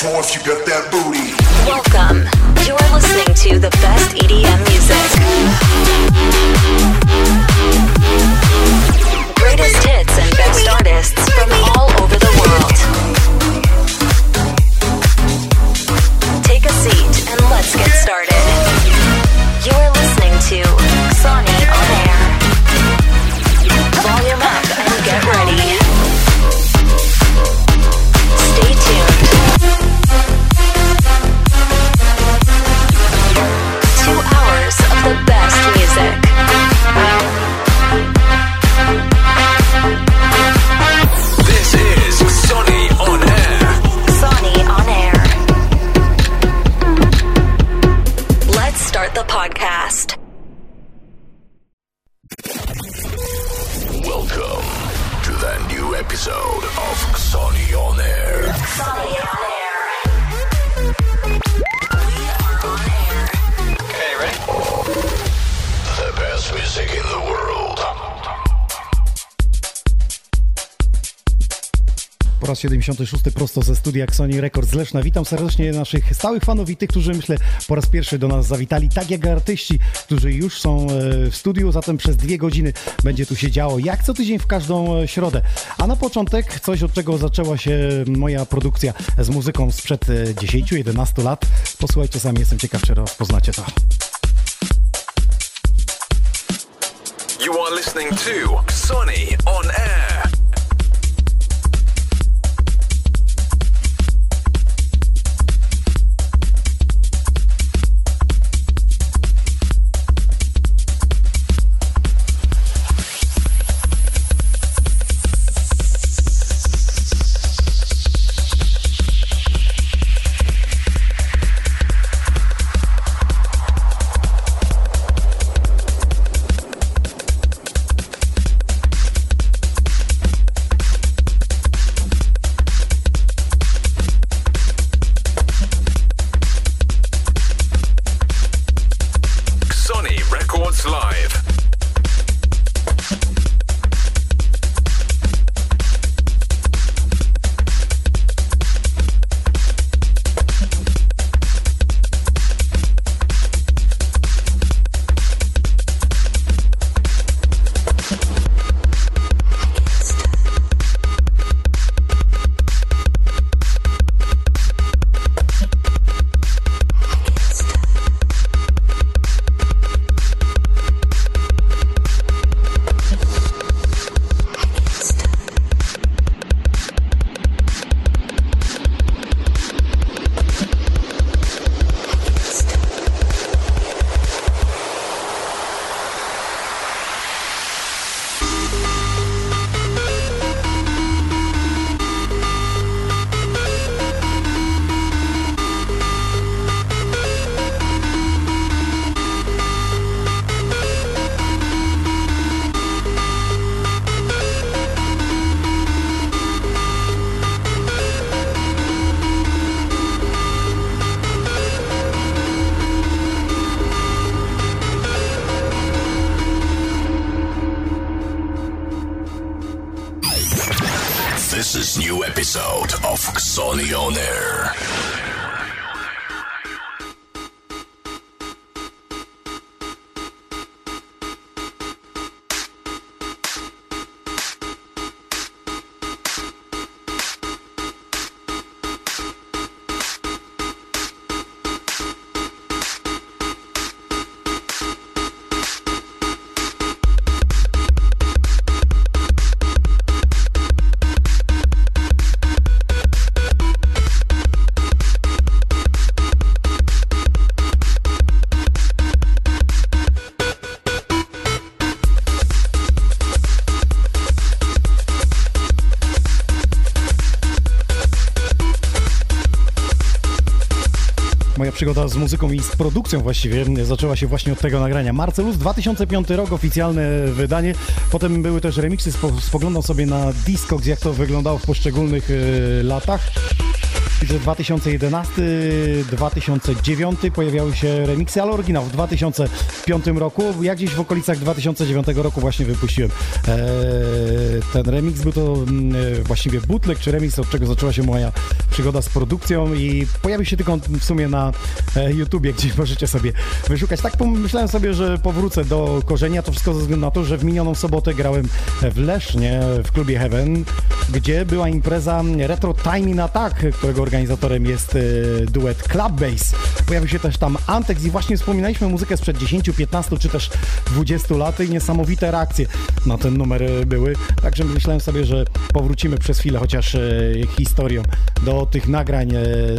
floor if you got that booty. Welcome. You're listening to the best EDM music. Greatest hits and best artists from all over the world. Take a seat and let's get started. You're listening to Sony 76 prosto ze studia Sony Records Leszna. Witam serdecznie naszych stałych fanów i tych, którzy myślę po raz pierwszy do nas zawitali, tak jak artyści, którzy już są e, w studiu, zatem przez dwie godziny będzie tu się działo, jak co tydzień w każdą e, środę. A na początek coś, od czego zaczęła się moja produkcja z muzyką sprzed e, 10-11 lat. Posłuchajcie sami, jestem ciekaw, czy rozpoznacie to. You are listening to Sonny on Sonny on Air. Przygoda z muzyką i z produkcją właściwie zaczęła się właśnie od tego nagrania. Marcelus, 2005 rok, oficjalne wydanie. Potem były też remiksy, spo, spoglądam sobie na Discogs, jak to wyglądało w poszczególnych e, latach. że 2011, 2009 pojawiały się remiksy, ale oryginał w 2005 roku. Ja gdzieś w okolicach 2009 roku właśnie wypuściłem e, ten remix. Był to mm, e, właściwie bootleg czy remix, od czego zaczęła się moja przygoda z produkcją i pojawił się tylko w sumie na e, YouTubie, gdzie możecie sobie wyszukać. Tak pomyślałem sobie, że powrócę do korzenia. To wszystko ze względu na to, że w minioną sobotę grałem w Lesznie w klubie Heaven, gdzie była impreza Retro Timing Attack, którego organizatorem jest e, duet Club Bass. Pojawił się też tam Antex i właśnie wspominaliśmy muzykę sprzed 10, 15 czy też 20 lat i niesamowite reakcje na ten numer były. Także myślałem sobie, że powrócimy przez chwilę chociaż e, historią do tych nagrań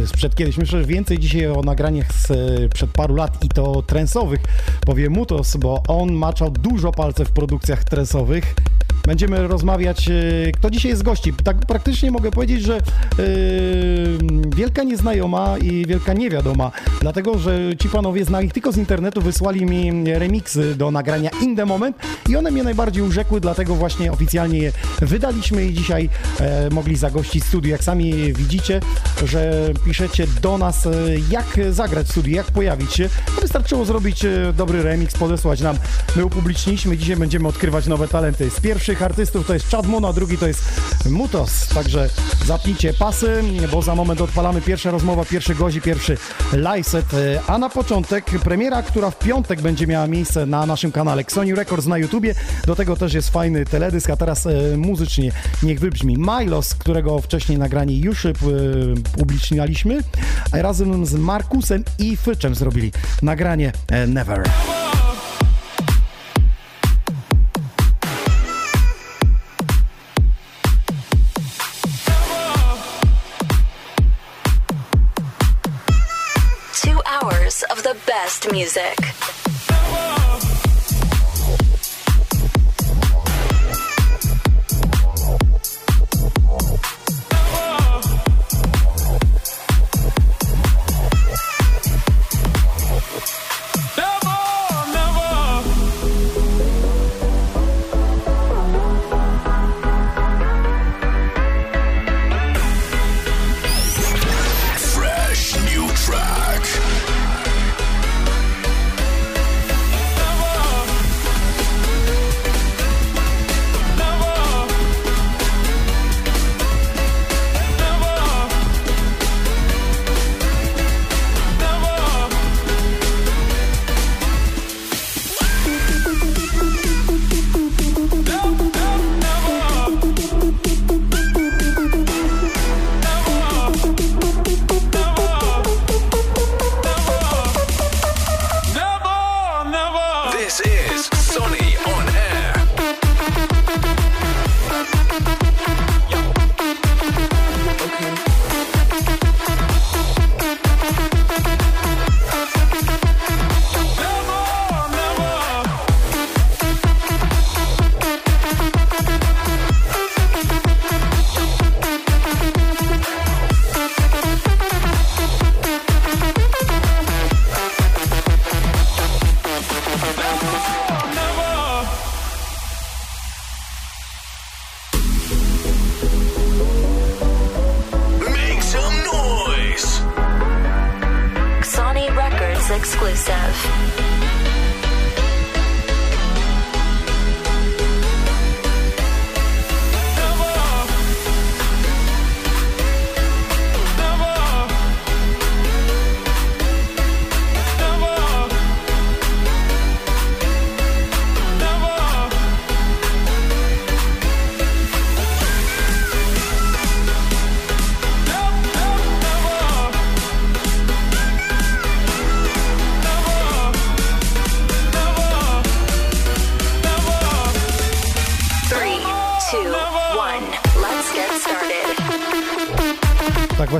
sprzed kiedyś. Myślę, że więcej dzisiaj o nagraniach sprzed paru lat i to trensowych powie Mutos, bo on maczał dużo palce w produkcjach trensowych. Będziemy rozmawiać, e, kto dzisiaj jest gości. Tak praktycznie mogę powiedzieć, że yy, wielka nieznajoma i wielka niewiadoma, dlatego że ci panowie znali tylko z internetu, wysłali mi remiksy do nagrania In The Moment i one mnie najbardziej urzekły, dlatego właśnie oficjalnie je wydaliśmy i dzisiaj e, mogli zagościć studiu. Jak sami widzicie, że piszecie do nas, e, jak zagrać studiu, jak pojawić się, to wystarczyło zrobić e, dobry remix, podesłać nam. My upubliczniliśmy, dzisiaj będziemy odkrywać nowe talenty. Z pierwszych pierwszych artystów to jest Chad Moon, a drugi to jest Mutos. Także zapnijcie pasy, bo za moment odpalamy pierwsza rozmowa, pierwszy gozi, pierwszy live set. A na początek premiera, która w piątek będzie miała miejsce na naszym kanale Sony Records na YouTubie. Do tego też jest fajny teledysk, a teraz e, muzycznie niech wybrzmi Milos, którego wcześniej nagranie już e, publicznialiśmy, razem z Markusem i Fyczem zrobili nagranie e, Never. Best music.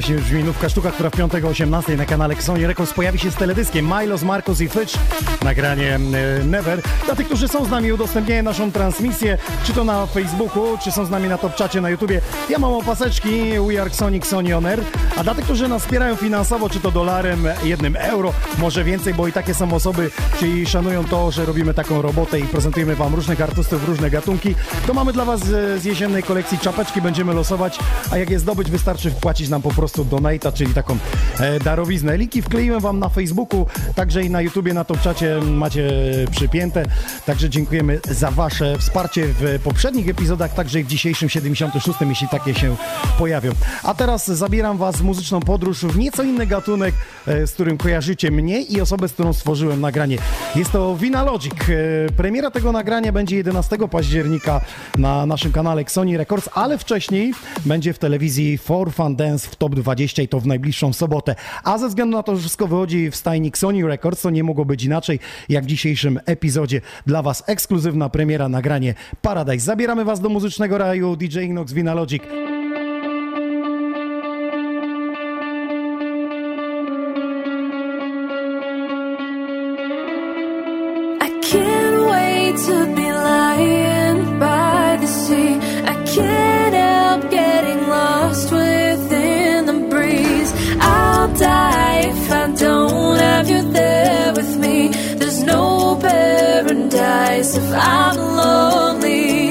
Właśnie już minówka sztuka, która w piątek o 18 na kanale Sony Records pojawi się z teledyskiem Milos, Marcos i Fitch. Nagranie e, Never. Dla tych, którzy są z nami, udostępniają naszą transmisję, czy to na Facebooku, czy są z nami na top czacie na YouTubie. Ja mam opaseczki We Are Sonic Sony On Air. A dla tych, którzy nas wspierają finansowo, czy to dolarem, jednym euro, może więcej, bo i takie są osoby, czyli szanują to, że robimy taką robotę i prezentujemy Wam różnych artystów, różne gatunki, to mamy dla Was z jesiennej kolekcji czapeczki, będziemy losować, a jak je zdobyć, wystarczy wpłacić nam po prostu donata, czyli taką e, darowiznę. Linki wkleiłem Wam na Facebooku, także i na YouTubie, na tą czacie macie przypięte. Także dziękujemy za Wasze wsparcie w poprzednich epizodach, także i w dzisiejszym 76, jeśli takie się pojawią. A teraz zabieram Was w muzyczną podróż w nieco inny gatunek, e, z którym kojarzycie mnie i osobę, z którą stworzyłem nagranie. Jest to Vina Logic. E, premiera tego nagrania będzie 11 października na naszym kanale Sony Records, ale wcześniej będzie w telewizji For Fun Dance w Top 20 i to w najbliższą sobotę. A ze względu na to, że wszystko wychodzi w stajnik Sony Records, to nie mogło być inaczej, jak w dzisiejszym epizodzie. Dla Was ekskluzywna premiera, nagranie Paradise. Zabieramy Was do muzycznego raju DJ Inox Vina Logic. Paradise if I'm lonely.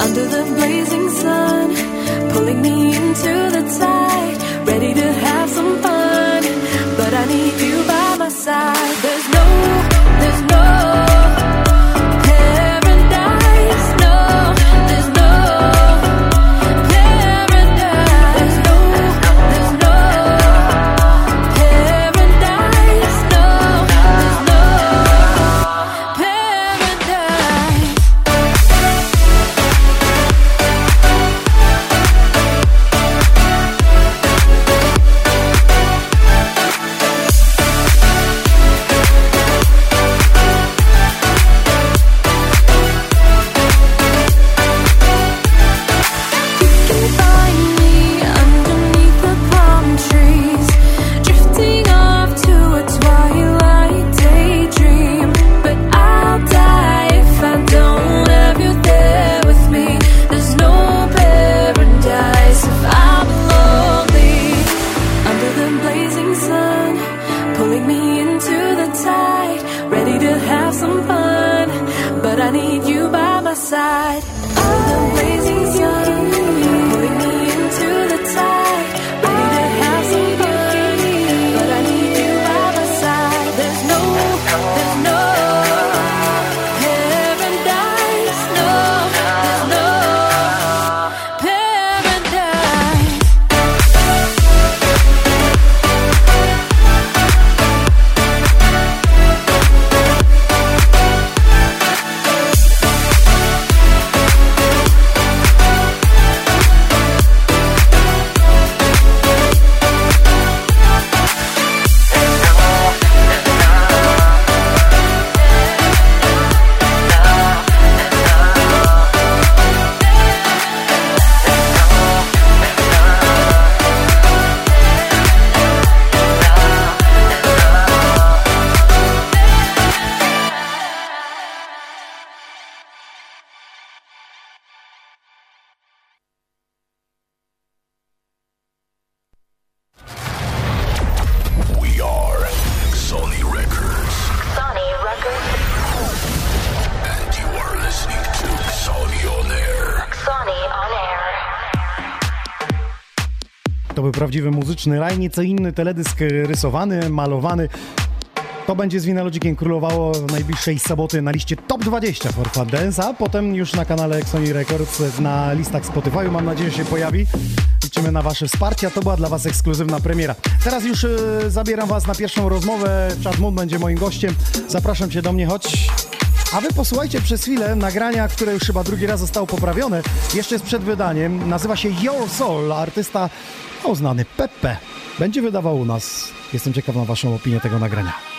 Under the blazing sun, pulling me into the tide. Ready to have muzyczny raj, nieco inny teledysk rysowany, malowany. To będzie z Winalogiciem królowało najbliższej soboty na liście Top 20 for Fun Dance, a potem już na kanale Sony Records na listach Spotify. Mam nadzieję, że się pojawi. Liczymy na Wasze wsparcie, a to była dla Was ekskluzywna premiera. Teraz już y, zabieram Was na pierwszą rozmowę. Chad Moon będzie moim gościem. Zapraszam Cię do mnie, chodź. A Wy posłuchajcie przez chwilę nagrania, które już chyba drugi raz zostało poprawione. Jeszcze jest przed wydaniem. Nazywa się Your Soul. Artysta no, znany Pepe. Będzie wydawał u nas. Jestem ciekaw na Waszą opinię tego nagrania.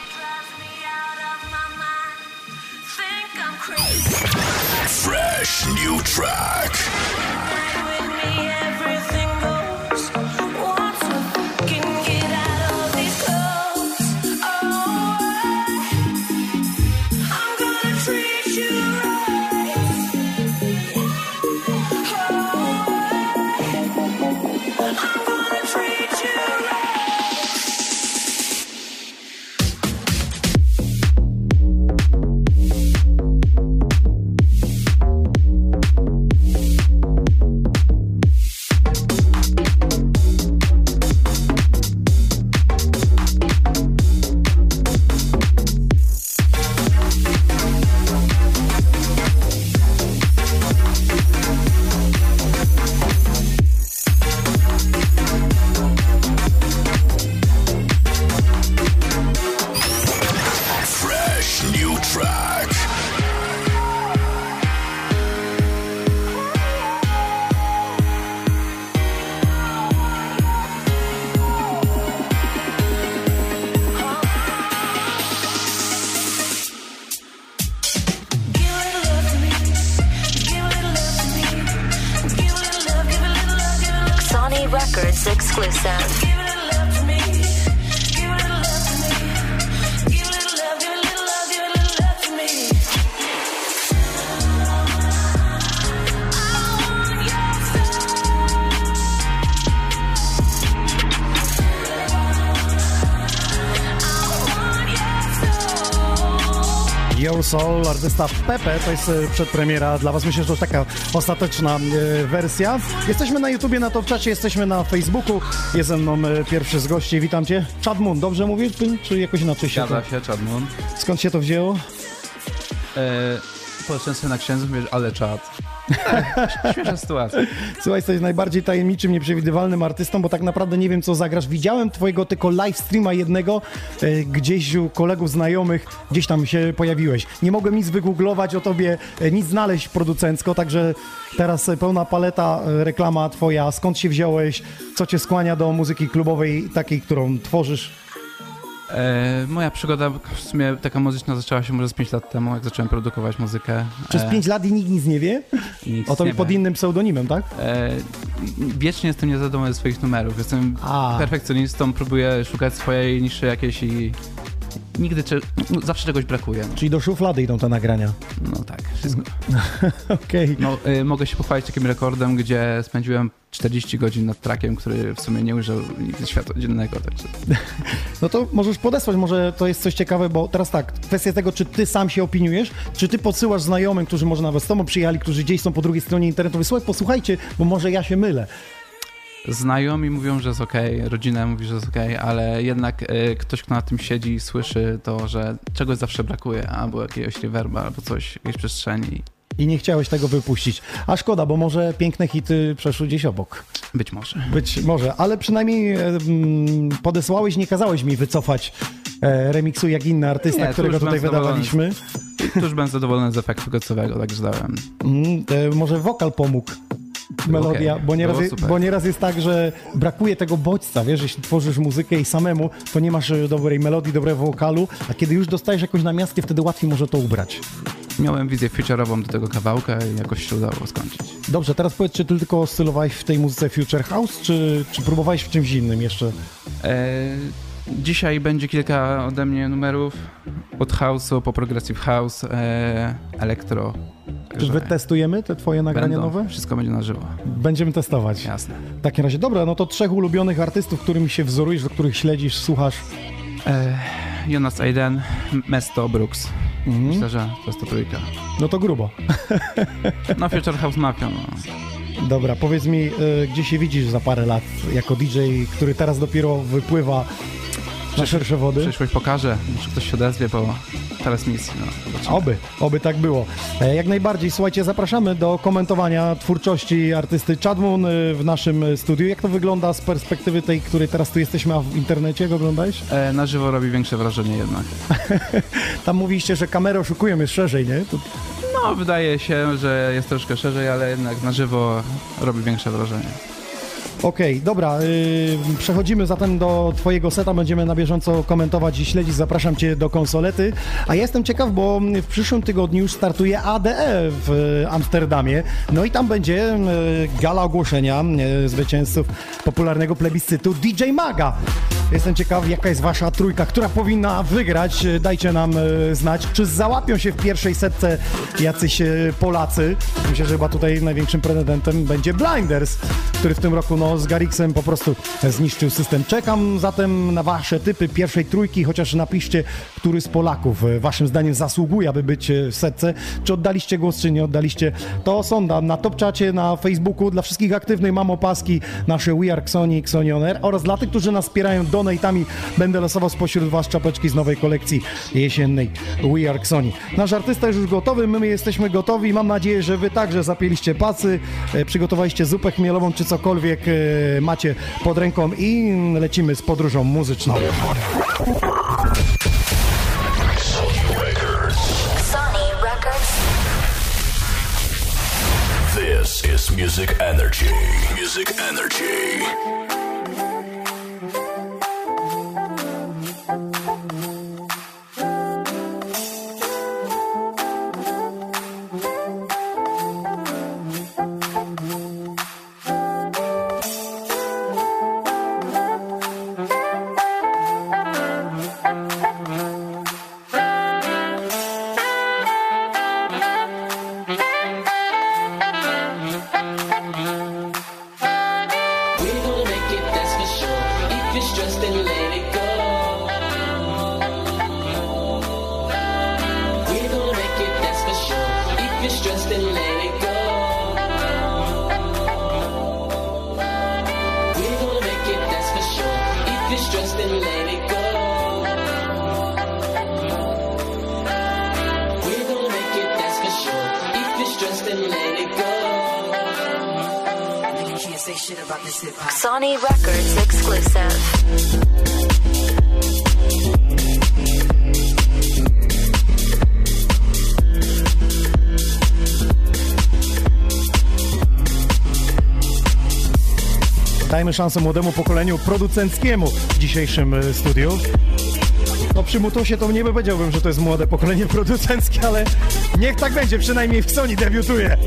Artysta Pepe, to jest e, przedpremiera dla Was. Myślę, że to taka ostateczna e, wersja. Jesteśmy na YouTubie, na Top Czacie, jesteśmy na Facebooku. Jest ze mną e, pierwszy z gości, witam Cię. Chad Moon, dobrze mówię, czy, jakoś inaczej się. Zgadza się, Chadmon. Skąd się to wzięło? E, na księdza, mówię, ale czad. Śmieszna sytuacja. Słuchaj, jesteś najbardziej tajemniczym, nieprzewidywalnym artystą, bo tak naprawdę nie wiem, co zagrasz. Widziałem twojego tylko live streama jednego, e, gdzieś u kolegów, znajomych, gdzieś tam się pojawiłeś. Nie mogłem nic wygooglować o tobie, e, nic znaleźć producencko, także teraz e, pełna paleta, e, reklama twoja, skąd się wziąłeś, co cię skłania do muzyki klubowej, takiej, którą tworzysz. E, moja przygoda w sumie taka muzyczna zaczęła się może z 5 lat temu, jak zacząłem produkować muzykę. Przez E, 5 lat i nikt nic nie wie? nic O tobie pod wiem. innym pseudonimem, tak? E, wiecznie jestem niezadowolony ze swoich numerów. Jestem A. perfekcjonistą, próbuję szukać swojej niszy jakiejś i nigdy, no, zawsze czegoś brakuje. No, Czyli do szuflady idą te nagrania. no tak, wszystko. Okej. No, y, mogę się pochwalić takim rekordem, gdzie spędziłem 40 godzin nad trakiem, który w sumie nie ujrzał nigdy światła dziennego. Także No to możesz podesłać, może to jest coś ciekawe, bo teraz tak, kwestia tego, czy ty sam się opiniujesz, czy ty podsyłasz znajomym, którzy może nawet z tobą przyjechali, którzy gdzieś są po drugiej stronie internetu, wysłuchaj, posłuchajcie, bo może ja się mylę. Znajomi mówią, że jest ok, rodzina mówi, że jest ok, ale jednak y, ktoś, kto na tym siedzi, słyszy to, że czegoś zawsze brakuje, albo jakiegoś reverba, albo coś, jakiejś przestrzeni. I nie chciałeś tego wypuścić. A szkoda, bo może piękne hity przeszły gdzieś obok. Być może. Być może, ale przynajmniej e, mm, podesłałeś, nie kazałeś mi wycofać e, remiksu jak inny artysta, Nie, którego tutaj wydawaliśmy. Tu już byłem zadowolony z efektu końcowego, także dałem. Mm, e, może wokal pomógł. Melodia, Okej, bo, nieraz, bo nieraz jest tak, że brakuje tego bodźca, wiesz, jeśli tworzysz muzykę i samemu, to nie masz e, dobrej melodii, dobrego wokalu, a kiedy już dostajesz jakąś namiastkę, wtedy łatwiej może to ubrać. Miałem wizję future'ową do tego kawałka i jakoś się udało skończyć. Dobrze, teraz powiedz, czy ty tylko oscylowałeś w tej muzyce Future House, czy, czy próbowałeś w czymś innym jeszcze? E, dzisiaj będzie kilka ode mnie numerów od house'u po progressive house, e, elektro. Czy wytestujemy te twoje nagrania będą, nowe? Wszystko będzie na żywo, Będziemy testować. jasne. W takim razie, dobra, no to trzech ulubionych artystów, którymi się wzorujesz, do których śledzisz, słuchasz. E, Jonas Aiden, Mesto, Brooks. Mhm. Myślę, że to jest to trójka. No to grubo. No Future House Mafia, no. Dobra, powiedz mi, y, gdzie się widzisz za parę lat jako DJ, który teraz dopiero wypływa na szersze wody? Przyszłość pokaże, może ktoś się odezwie po transmisji. No. Oby, oby tak było. E, Jak najbardziej, słuchajcie, zapraszamy do komentowania twórczości artysty Chadmoon y, w naszym y, studiu. Jak to wygląda z perspektywy tej, której teraz tu jesteśmy, a w internecie oglądałeś? E, na żywo robi większe wrażenie jednak. Tam mówiliście, że kamerę oszukują jest szerzej, nie? To No, wydaje się, że jest troszkę szerzej, ale jednak na żywo robi większe wrażenie. Okej, dobra, yy, przechodzimy zatem do Twojego seta, będziemy na bieżąco komentować i śledzić, zapraszam Cię do konsolety. A ja jestem ciekaw, bo w przyszłym tygodniu już startuje ADE w Amsterdamie, no i tam będzie yy, gala ogłoszenia yy, zwycięzców popularnego plebiscytu DJ Maga. Jestem ciekaw, jaka jest Wasza trójka, która powinna wygrać. Dajcie nam yy, znać, czy załapią się w pierwszej setce jacyś Polacy. Myślę, że chyba tutaj największym pretendentem będzie Blinders, który w tym roku no, z Garrixem po prostu zniszczył system. Czekam zatem na Wasze typy pierwszej trójki, chociaż napiszcie, który z Polaków e, Waszym zdaniem zasługuje, aby być e, w setce. Czy oddaliście głos, czy nie oddaliście, to sądam na topczacie, na Facebooku. Dla wszystkich aktywnych mam opaski nasze We Are Xoni i Xoni On Air oraz dla tych, którzy nas wspierają donate'ami będę losował spośród Was czapeczki z nowej kolekcji jesiennej We Are Xoni. Nasz artysta jest już gotowy, my jesteśmy gotowi. Mam nadzieję, że Wy także zapieliście pacy, e, przygotowaliście zupę chmielową, czy cokolwiek macie pod ręką i lecimy z podróżą muzyczną. This is Music Energy. Music Energy. Szansę młodemu pokoleniu producenckiemu w dzisiejszym e, studiu. No przy Mutosie to nie powiedziałbym, że to jest młode pokolenie producenckie, ale niech tak będzie, przynajmniej w Sony debiutuje.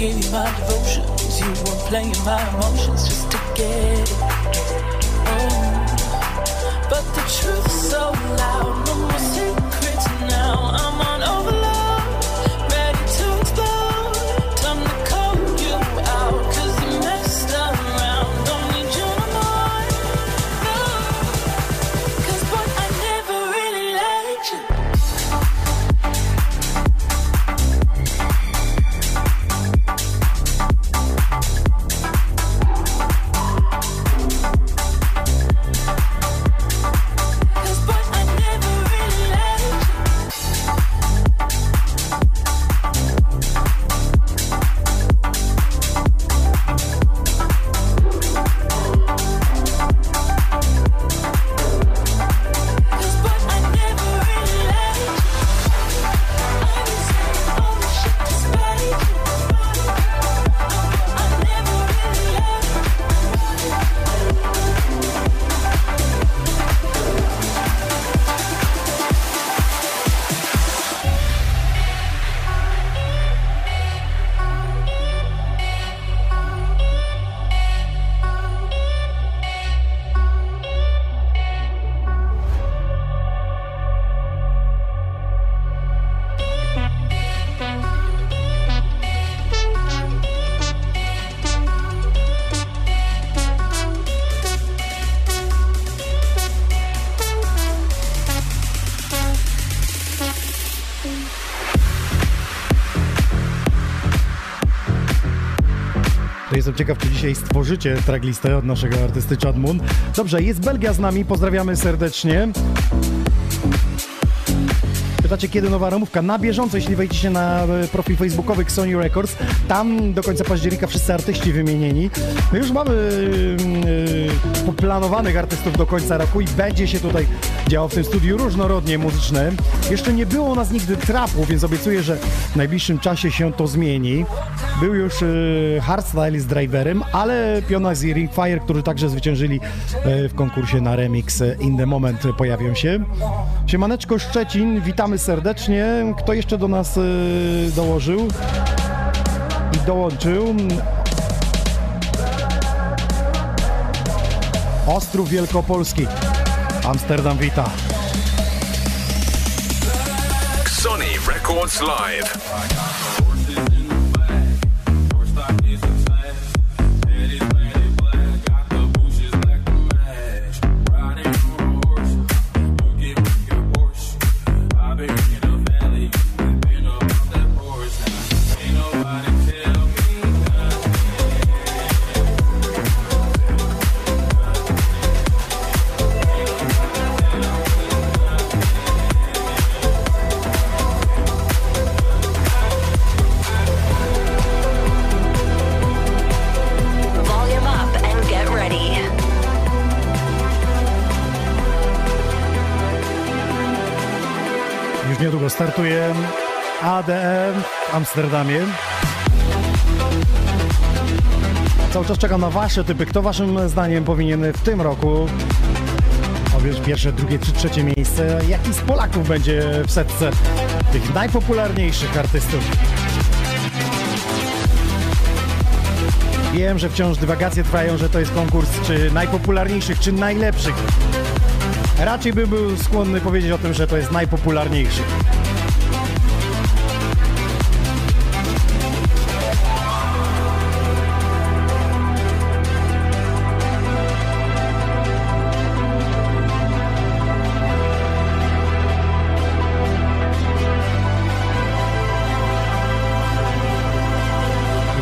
Gave you my devotions. You were playing my emotions just to get it. Oh, but the truth's so loud. No jestem ciekaw, czy dzisiaj stworzycie tracklistę od naszego artysty Chad. Dobrze, jest Belgia z nami, pozdrawiamy serdecznie. Pytacie, kiedy nowa ramówka? Na bieżąco, jeśli wejdziecie na e, profil facebookowy Sony Records, tam do końca października wszyscy artyści wymienieni. My już mamy yy, poplanowanych artystów do końca roku i będzie się tutaj działo w tym studiu różnorodnie muzyczne. Jeszcze nie było u nas nigdy trapu, więc obiecuję, że w najbliższym czasie się to zmieni. Był już yy, Hardstyle z driverem, ale Pionas i Ringfire, którzy także zwyciężyli e, w konkursie na remix e, In The Moment e, pojawią się. Siemaneczko Szczecin, witamy serdecznie. Kto jeszcze do nas dołożył i dołączył? Ostrów Wielkopolski. Amsterdam wita. Sony Records Live. ADE w Amsterdamie. Cały czas czekam na wasze typy. Kto waszym zdaniem powinien w tym roku objąć pierwsze, drugie czy trzecie miejsce? Jaki z Polaków będzie w setce tych najpopularniejszych artystów? Wiem, że wciąż dywagacje trwają, że to jest konkurs czy najpopularniejszych, czy najlepszych. Raczej bym był skłonny powiedzieć o tym, że to jest najpopularniejszy.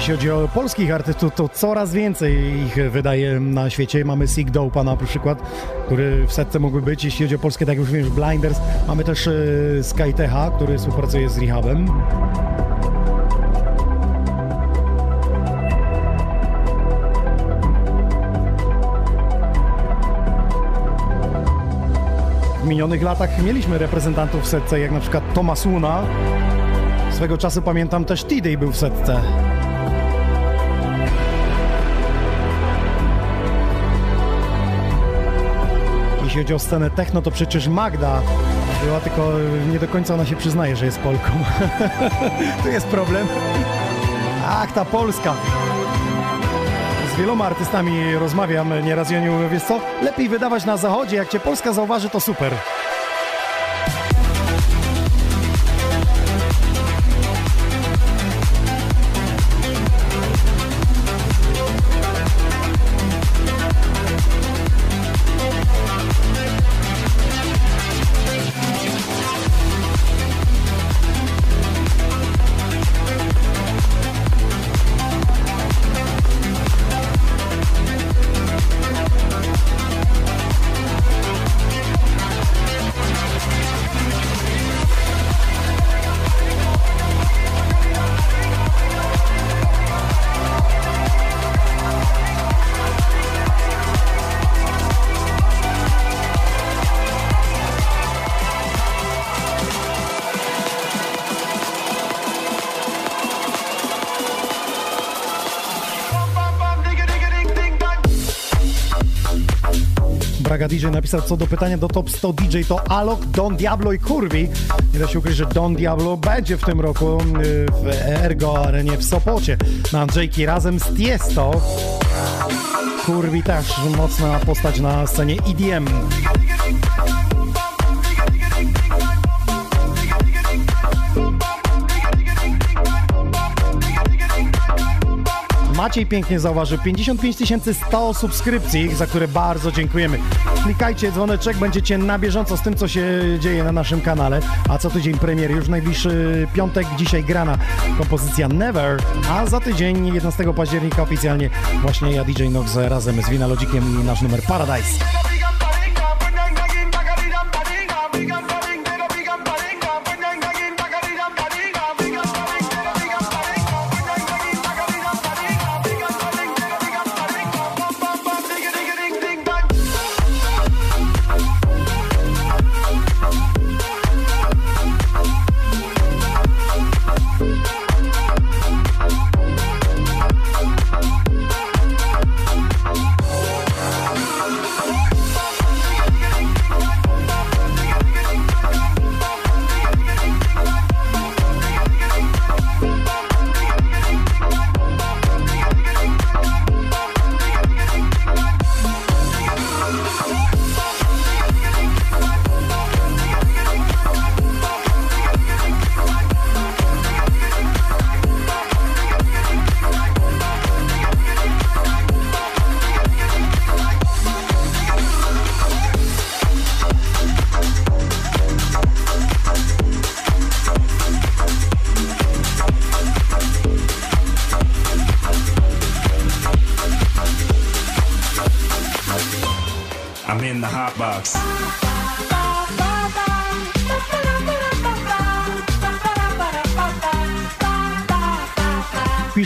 Jeśli chodzi o polskich artystów, to coraz więcej ich wydaje na świecie. Mamy Sig Dopa na przykład, który w setce mógłby być. Jeśli chodzi o Polskę, tak jak już wiem, Blinders. Mamy też e, Skytecha, który współpracuje z Rehabem. W minionych latach mieliśmy reprezentantów w setce, jak na przykład Thomas Luna. Swego czasu pamiętam też T-Day był w setce. Jeśli chodzi o scenę techno, to przecież Magda była, tylko nie do końca ona się przyznaje, że jest Polką. tu jest problem. Ach, ta Polska. Z wieloma artystami rozmawiam nieraz mówią, wiesz co, lepiej wydawać na zachodzie, jak cię Polska zauważy, to super. DJ napisał co do pytania do top 100 DJ to Alok, Don Diablo i Kurwi. Nie da się ukryć, że Don Diablo będzie w tym roku y, w Ergo Arenie w Sopocie na Andrzejki razem z Tiesto. Kurwi też mocna postać na scenie EDM. Maciej pięknie zauważył 55 100 subskrypcji, za które bardzo dziękujemy. Klikajcie dzwoneczek, będziecie na bieżąco z tym, co się dzieje na naszym kanale. A co tydzień premier, już najbliższy piątek, dzisiaj grana kompozycja Never, a za tydzień 11 października oficjalnie właśnie ja DJ Nox razem z Winalogikiem i nasz numer Paradise.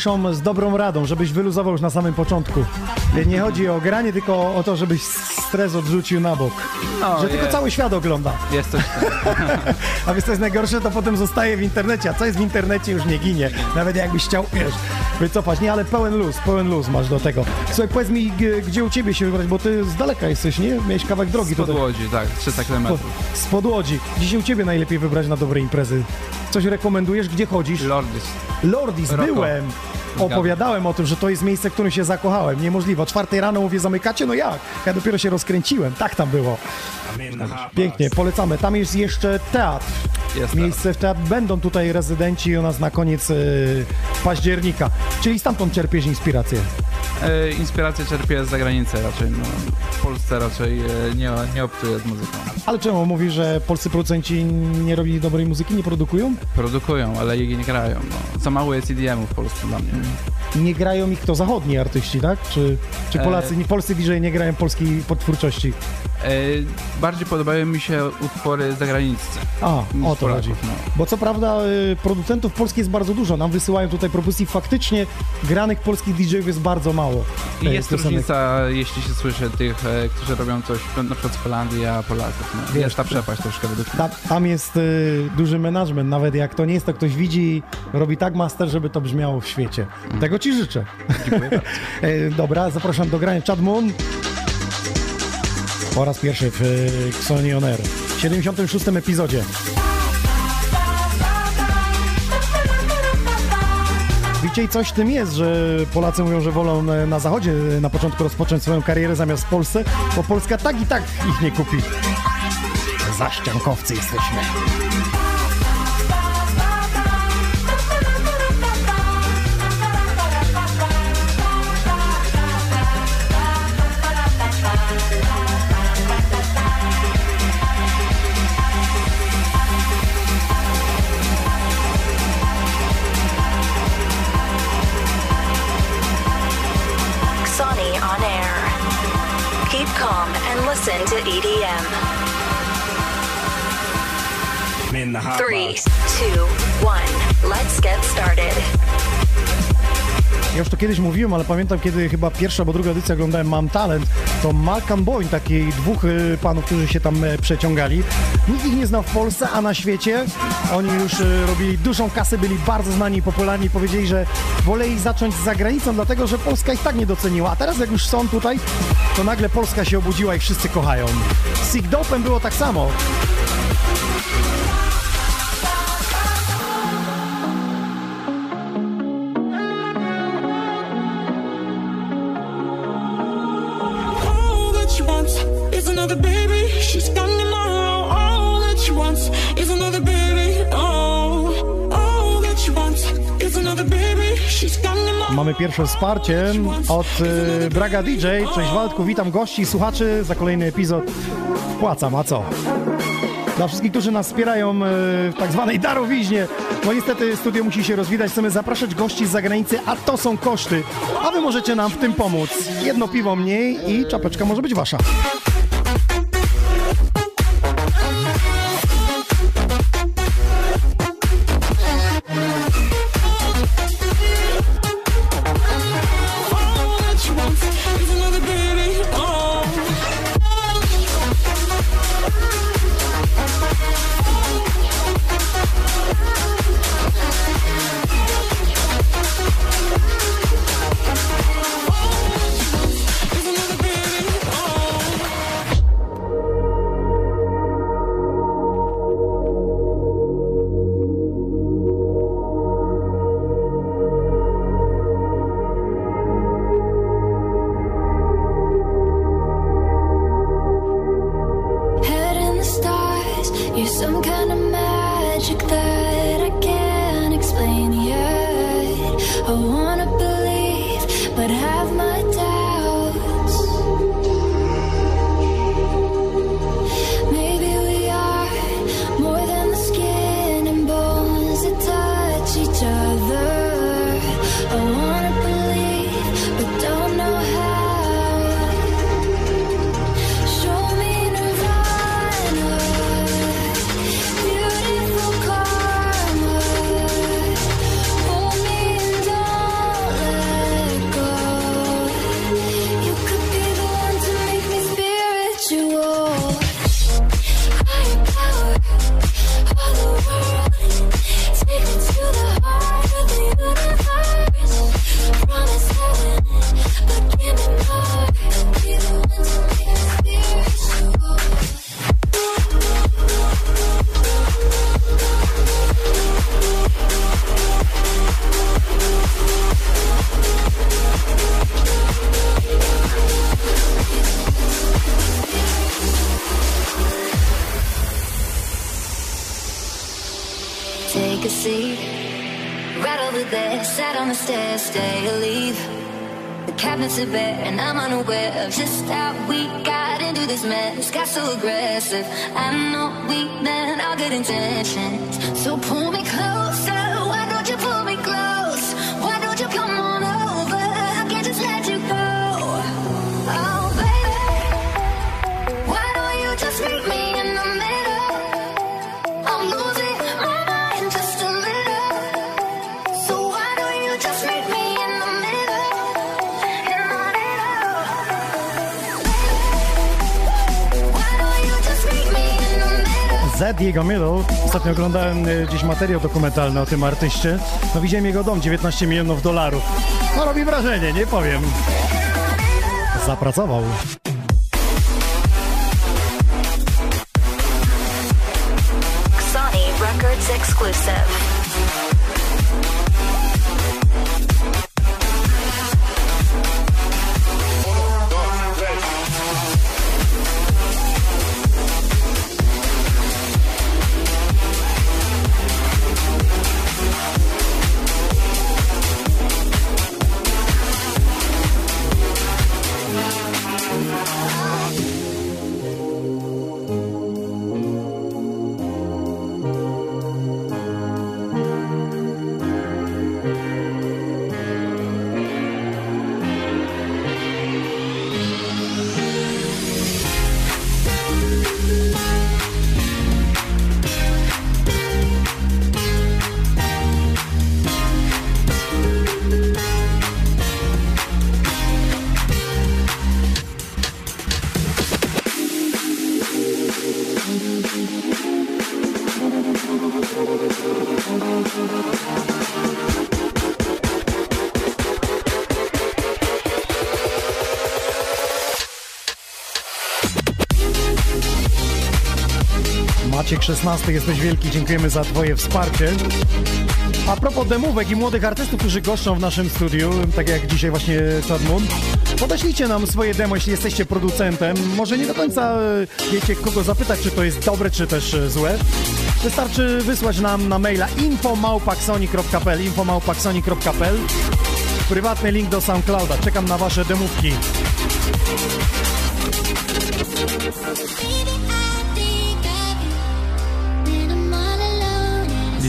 Piszą z dobrą radą, żebyś wyluzował już na samym początku. Nie chodzi o granie, tylko o to, żebyś stres odrzucił na bok. No, że tylko jest. cały świat ogląda. Jest coś. A wiesz co jest najgorsze, to potem zostaje w internecie, a co jest w internecie już nie ginie. Nawet jakbyś chciał, wiesz, wycofać. Nie, ale pełen luz, pełen luz masz do tego. Słuchaj, powiedz mi, gdzie u ciebie się wybrać, bo ty z daleka jesteś, nie? Miałeś kawałek drogi Spod tutaj. Łodzi, tak, 300 km. Spod, spod Łodzi. Gdzie się u ciebie najlepiej wybrać na dobre imprezy? Coś rekomendujesz? Gdzie chodzisz? Lordis. Lordis, Roko. byłem. Opowiadałem o tym, że to jest miejsce, w którym się zakochałem. Niemożliwe. O czwartej rano mówię, zamykacie? No jak? Ja dopiero się rozkręciłem. Tak tam było. Pięknie, polecamy. Tam jest jeszcze teatr. Jest Miejsce w teatr. Będą tutaj rezydenci u nas na koniec e, października. Czyli stamtąd czerpiesz inspirację. E, inspirację czerpię z zagranicy raczej. No, w Polsce raczej e, nie, nie obcuję z muzyką. Ale czemu mówisz, że polscy producenci nie robili dobrej muzyki, nie produkują? Produkują, ale jej nie grają. No. Za mało jest EDM-u w Polsce dla mnie. Nie grają ich to zachodni artyści, tak? Czy, czy E. Polacy, nie polscy DJ nie grają polskiej potwórczości? E, bardziej podobają mi się utwory zagraniczne. A, o to Polaków, chodzi. No. Bo co prawda y, producentów polskich jest bardzo dużo. Nam wysyłają tutaj propozycji. Faktycznie granych polskich DJ-ów jest bardzo mało. I jest piosenek. różnica, jeśli się słyszy tych, e, którzy robią coś na przykład z Holandii, a Polaków. No. Wiesz, jest ta przepaść troszkę według mnie. Ta, tam jest y, duży management, nawet jak to nie jest, to ktoś widzi, robi tak master, żeby to brzmiało w świecie. Tego ci życzę. Dziękuję bardzo. E, Dobra, zapraszam do grania Chad Moon. Po raz pierwszy w y, Xoni On Air. W 76. epizodzie. Widzicie, coś w tym jest, że Polacy mówią, że wolą e, na zachodzie e, na początku rozpocząć swoją karierę zamiast w Polsce, bo Polska tak i tak ich nie kupi. Zaściankowcy jesteśmy. To EDM. In the hot Three, box. two, one. Let's get started. Ja już to kiedyś mówiłem, ale pamiętam, kiedy chyba pierwsza albo druga edycja oglądałem Mam Talent, to Malcolm Boyne, takich dwóch y, panów, którzy się tam e, przeciągali. Nikt ich nie znał w Polsce, a na świecie oni już y, robili dużą kasę, byli bardzo znani i popularni. Powiedzieli, że woleli zacząć za granicą, dlatego że Polska ich tak nie doceniła. A teraz jak już są tutaj, to nagle Polska się obudziła i wszyscy kochają. Z Sick było tak samo. Mamy pierwsze wsparcie od y, Braga DJ. Cześć Waldku, witam gości i słuchaczy za kolejny epizod. Wpłacam, a co? Dla wszystkich, którzy nas wspierają y, w tak zwanej darowiźnie, no niestety studio musi się rozwidać, chcemy zapraszać gości z zagranicy, a to są koszty. A wy możecie nam w tym pomóc. Jedno piwo mniej i czapeczka może być wasza. Ostatnio oglądałem y, gdzieś materiał dokumentalny o tym artyście. No widziałem jego dom, 19 milionów dolarów. No robi wrażenie, nie powiem. Zapracował. Sony Records exclusive. Maciek 16, jesteś wielki, dziękujemy za twoje wsparcie. A propos demówek i młodych artystów, którzy goszczą w naszym studiu, tak jak dzisiaj właśnie Chad Moon, podeślijcie nam swoje demo, jeśli jesteście producentem. Może nie do końca e, wiecie, kogo zapytać, czy to jest dobre, czy też e, złe. Wystarczy wysłać nam na maila infomałpaksoni.pl infomałpaksoni.pl Prywatny link do SoundClouda. Czekam na wasze demówki.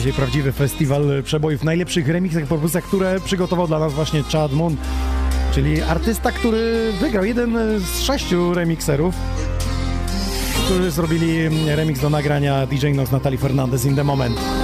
Dzisiaj prawdziwy festiwal przebojów, najlepszych remixach, propozycjach, które przygotował dla nas właśnie Chad Moon, czyli artysta, który wygrał jeden z sześciu remixerów, którzy zrobili remix do nagrania DJ Nox Natalie Fernandez in the Moment.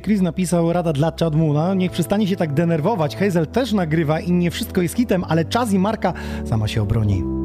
Chris napisał rada dla Chadmuna, niech przestanie się tak denerwować. Hazel też nagrywa i nie wszystko jest hitem, ale czas i marka sama się obroni.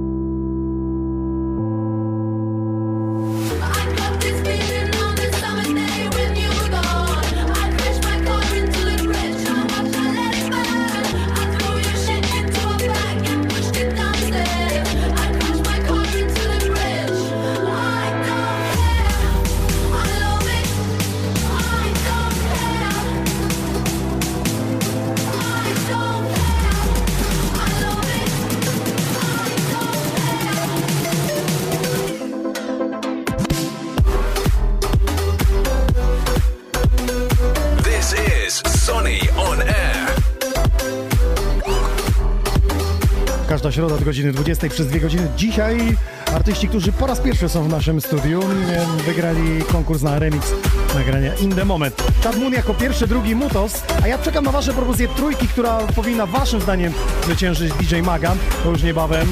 Każda środa od godziny 20 przez dwie godziny. Dzisiaj Artyści, którzy po raz pierwszy są w naszym studiu, wygrali konkurs na remix nagrania In The Moment. Chad Moon jako pierwszy, drugi Mutos, a ja czekam na wasze propozycje trójki, która powinna waszym zdaniem zwyciężyć DJ Magan. To już niebawem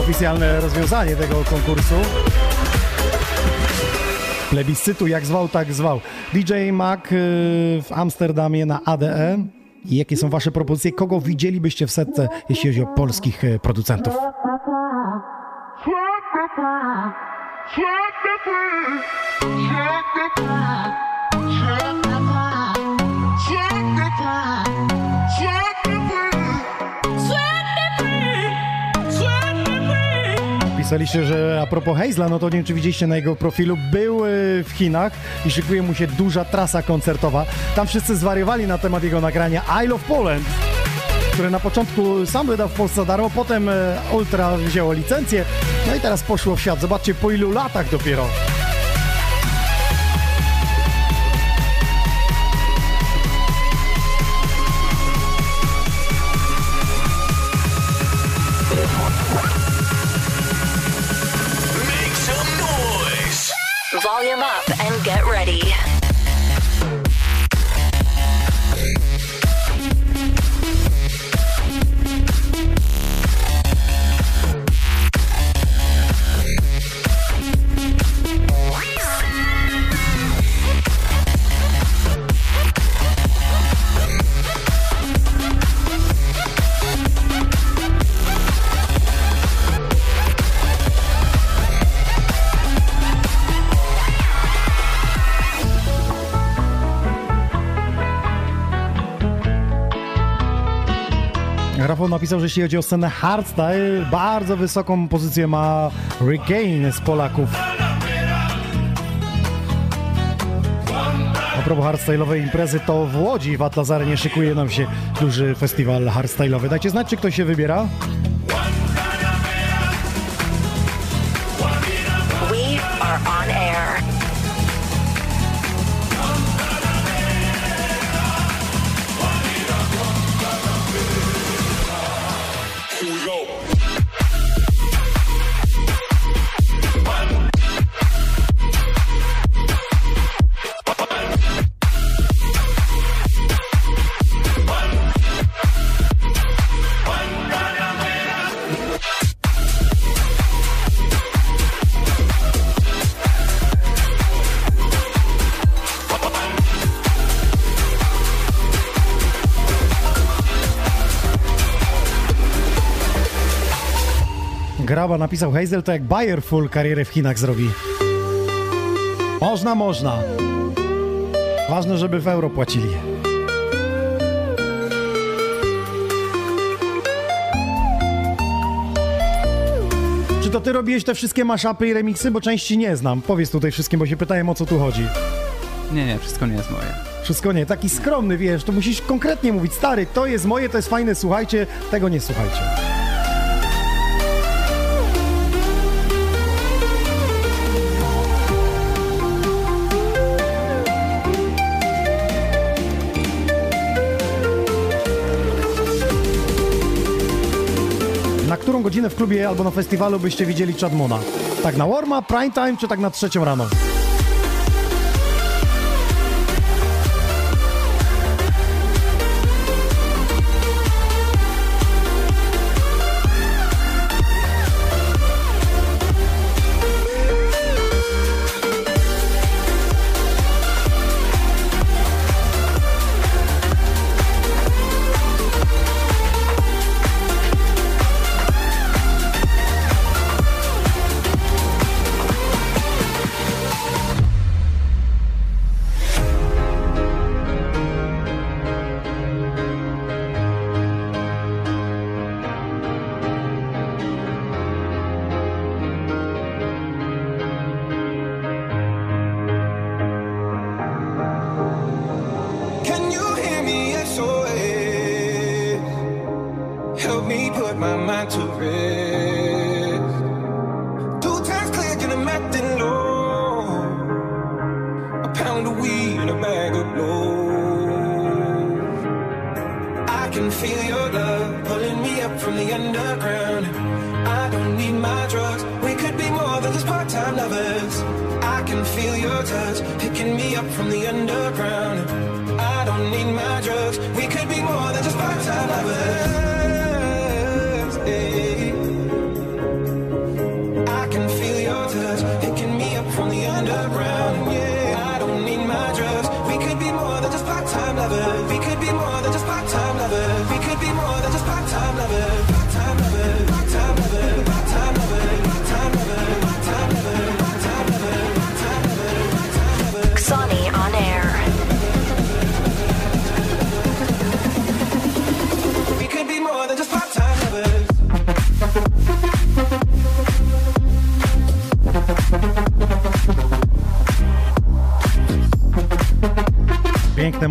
oficjalne rozwiązanie tego konkursu. Plebiscytu, jak zwał, tak zwał. DJ Mac y, w Amsterdamie na ADE. I jakie są wasze propozycje? Kogo widzielibyście w setce, jeśli chodzi o polskich y, producentów? Pisaliście, że a propos Hazla, no to nie wiem, czy widzieliście na jego profilu, był y, w Chinach i szykuje mu się duża trasa koncertowa. Tam wszyscy zwariowali na temat jego nagrania I Love Poland, które na początku sam wydał w Polsce darmo, potem y, Ultra wzięło licencję, no i teraz poszło w świat. Zobaczcie, po ilu latach dopiero. Napisał, że jeśli chodzi o scenę hardstyle, bardzo wysoką pozycję ma Regain z Polaków. A propos hardstyle'owej imprezy, to w Łodzi w Atlazarenie szykuje nam się duży festiwal hardstyle'owy. Dajcie znać, czy ktoś się wybiera? Graba napisał Hazel, to jak Bayer full karierę w Chinach zrobi. Można, można. Ważne, żeby w euro płacili. Czy to ty robiłeś te wszystkie maszapy i remixy? Bo części nie znam. Powiedz tutaj wszystkim, bo się pytałem o co tu chodzi. Nie, nie, wszystko nie jest moje. Wszystko nie, taki skromny, wiesz, to musisz konkretnie mówić, stary, to jest moje, to jest fajne, słuchajcie, tego nie słuchajcie. Godzinę w klubie albo na festiwalu byście widzieli Chadmona? Tak na warma, prime time, czy tak na trzecią rano?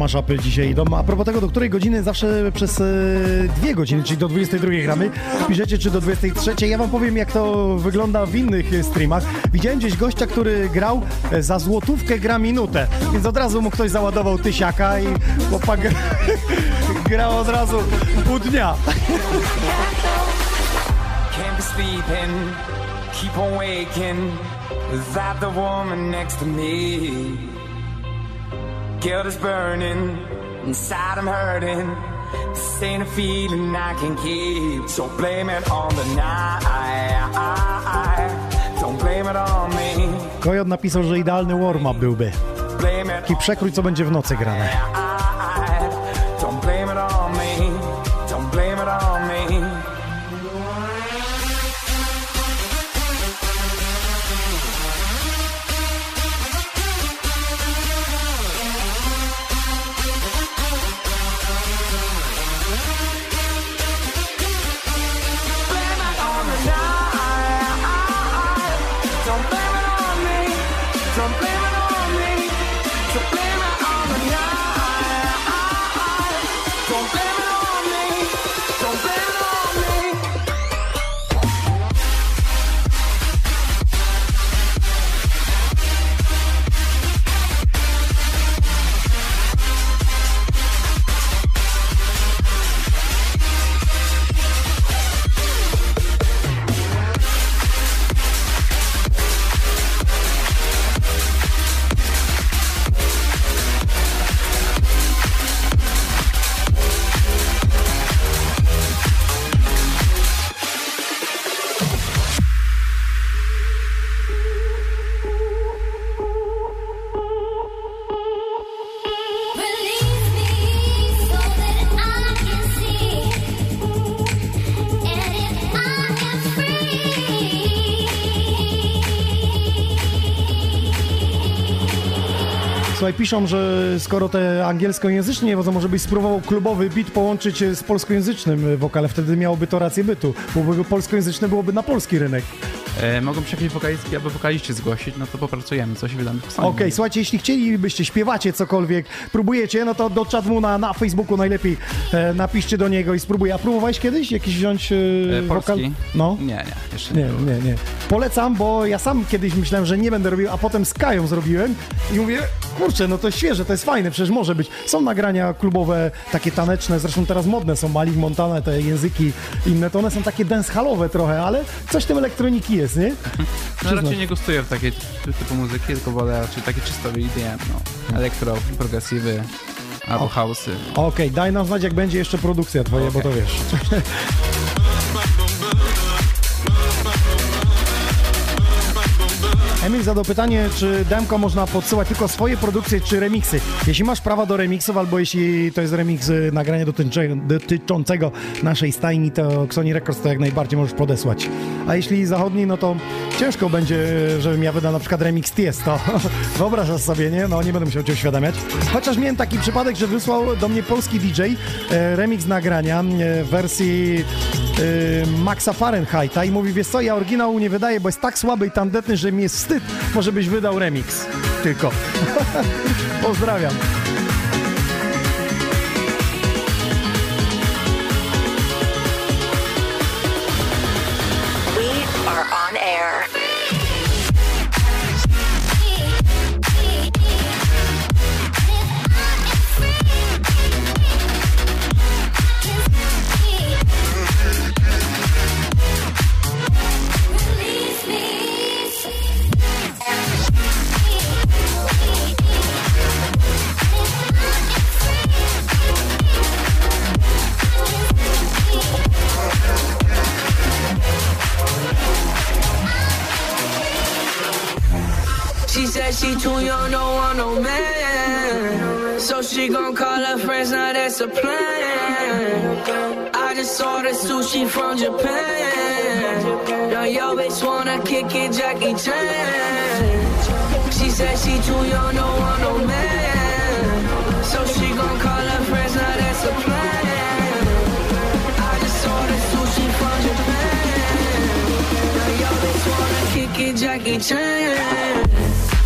Piękne maszapy dzisiaj idą. A propos tego, do której godziny zawsze przez e, dwie godziny, czyli do 22 gramy, piszecie czy do 23. Ja wam powiem, jak to wygląda w innych e, streamach. Widziałem gdzieś gościa, który grał e, za złotówkę gra minutę, więc od razu mu ktoś załadował tysiaka i chłopak grał od razu pół dnia. Can't be sleeping, keep on waking without the woman next to me. Guilt is burning, inside I'm hurting. This ain't a feeling I can keep, so blame it on the night. Don't blame it on me, Kojot napisał, że idealny warm-up byłby. Taki przekrój, co będzie w nocy grane. Piszą, że skoro te angielskojęzyczne, to może byś spróbował klubowy beat połączyć z polskojęzycznym wokalem, wtedy miałoby to rację bytu, bo byłby polskojęzyczny byłoby na polski rynek. E, mogą się jakieś wokalistki albo wokaliści zgłosić, no to popracujemy, coś wydamy w. Okej, słuchajcie, jeśli chcielibyście, śpiewacie cokolwiek, próbujecie, no to do czatmu na, na Facebooku najlepiej e, napiszcie do niego i spróbuj. A próbowałeś kiedyś jakiś wziąć e, E, wokal? No. Nie, nie, jeszcze nie. Nie, było. nie, nie. Polecam, bo ja sam kiedyś myślałem, że nie będę robił, a potem z Kają zrobiłem i mówię, kurczę, no to świeże, to jest fajne, przecież może być. Są nagrania klubowe, takie taneczne, zresztą teraz modne są Malik Montana, te języki inne, to one są takie dancehallowe trochę, ale coś tym elektroniki jest, nie? No raczej nie gustuję w takiej ty- typu muzyki, tylko wolę raczej takie czysto EDM, no. Elektro, progresywy albo house'y. Okej, daj nam znać, jak będzie jeszcze produkcja twoja, bo to wiesz. Emil zadał pytanie, czy demko można podsyłać tylko swoje produkcje, czy remiksy. Jeśli masz prawa do remiksów, albo jeśli to jest remix y, nagrania dotyczącego naszej stajni, to Sony Records to jak najbardziej możesz podesłać. A jeśli zachodni, no to ciężko będzie, żebym ja wydał na przykład remix Tiesto. Wyobrażasz sobie, nie? No nie będę musiał cię uświadamiać. Chociaż miałem taki przypadek, że wysłał do mnie polski DJ e, remix nagrania e, w wersji e, Maxa Fahrenheita i mówi, wiesz co, ja oryginału nie wydaję, bo jest tak słaby i tandetny, że mi jest wstyd, może byś wydał remix. Tylko. Pozdrawiam. That's a plan. I just ordered sushi from Japan. Now yo bitch wanna kick it, Jackie Chan. She said she too young, don't want no man. So she gon' call her friends, now that's a plan. I just ordered sushi from Japan. Now yo bitch wanna kick it, Jackie Chan.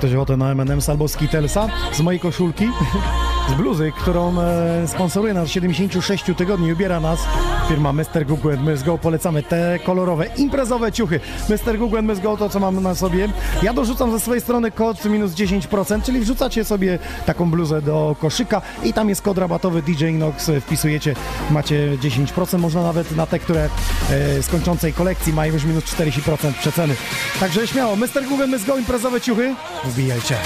ktoś ochotę na M&M's albo Skittlesa z mojej koszulki? Z bluzy, którą e, sponsoruje nas 76 tygodni, ubiera nas firma Mr. Google and Go. Polecamy te kolorowe, imprezowe ciuchy. Mr. Google and Go to, co mam na sobie. Ja dorzucam ze swojej strony kod minus 10%, czyli wrzucacie sobie taką bluzę do koszyka i tam jest kod rabatowy DJ Inox, wpisujecie, macie 10%, można nawet na te, które e, z kończącej kolekcji mają już minus 40% przeceny. Także śmiało, Mr. Google and Go, imprezowe ciuchy, wbijajcie.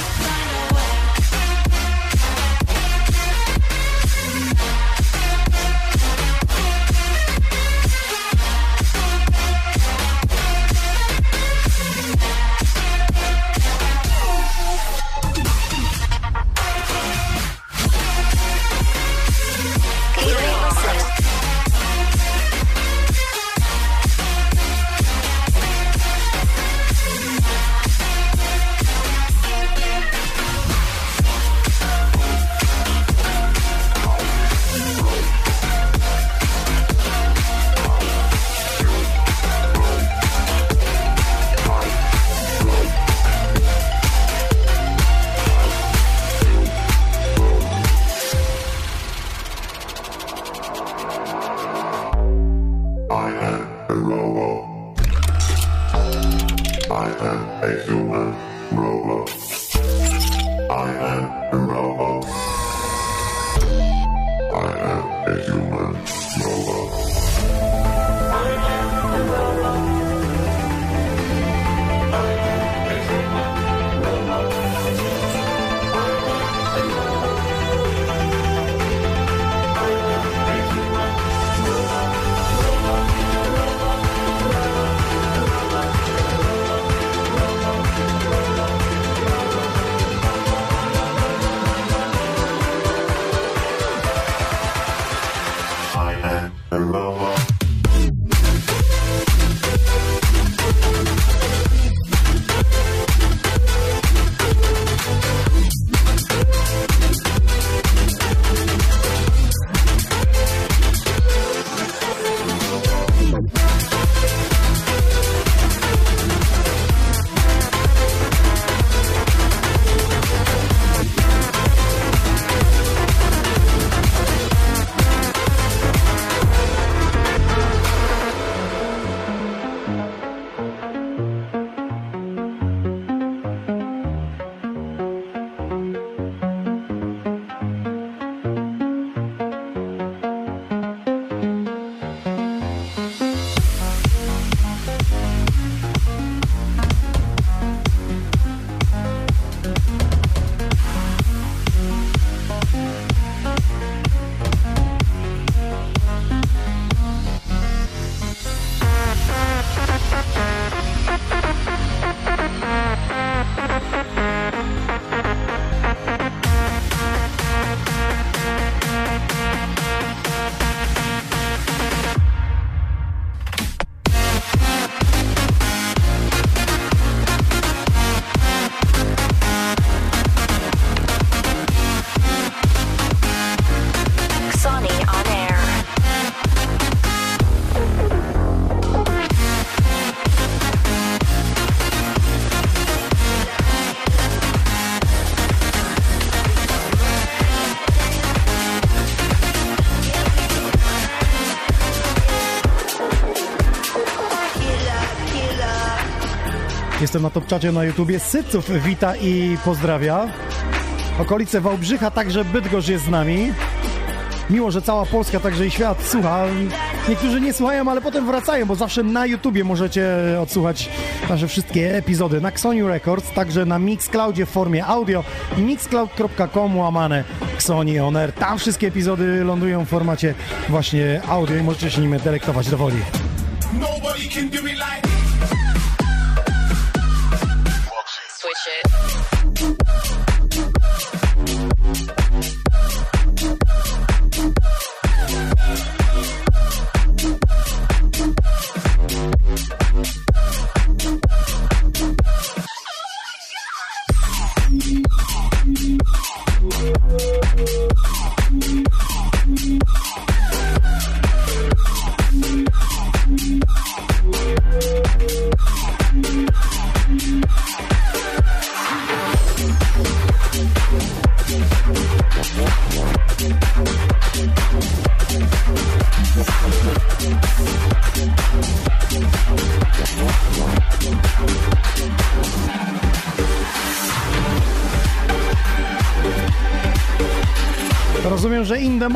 Jestem na Topczacie na YouTubie. Syców wita i pozdrawia. Okolice Wałbrzycha, także Bydgoszcz jest z nami. Miło, że cała Polska, także i świat słucha. Niektórzy nie słuchają, ale potem wracają, bo zawsze na YouTubie możecie odsłuchać nasze wszystkie epizody. Na Xoniu Records, także na Mixcloudzie w formie audio. mixcloud.com łamane Xoni On Air. Tam wszystkie epizody lądują w formacie właśnie audio i możecie się nimi delektować do woli. Nobody can do it like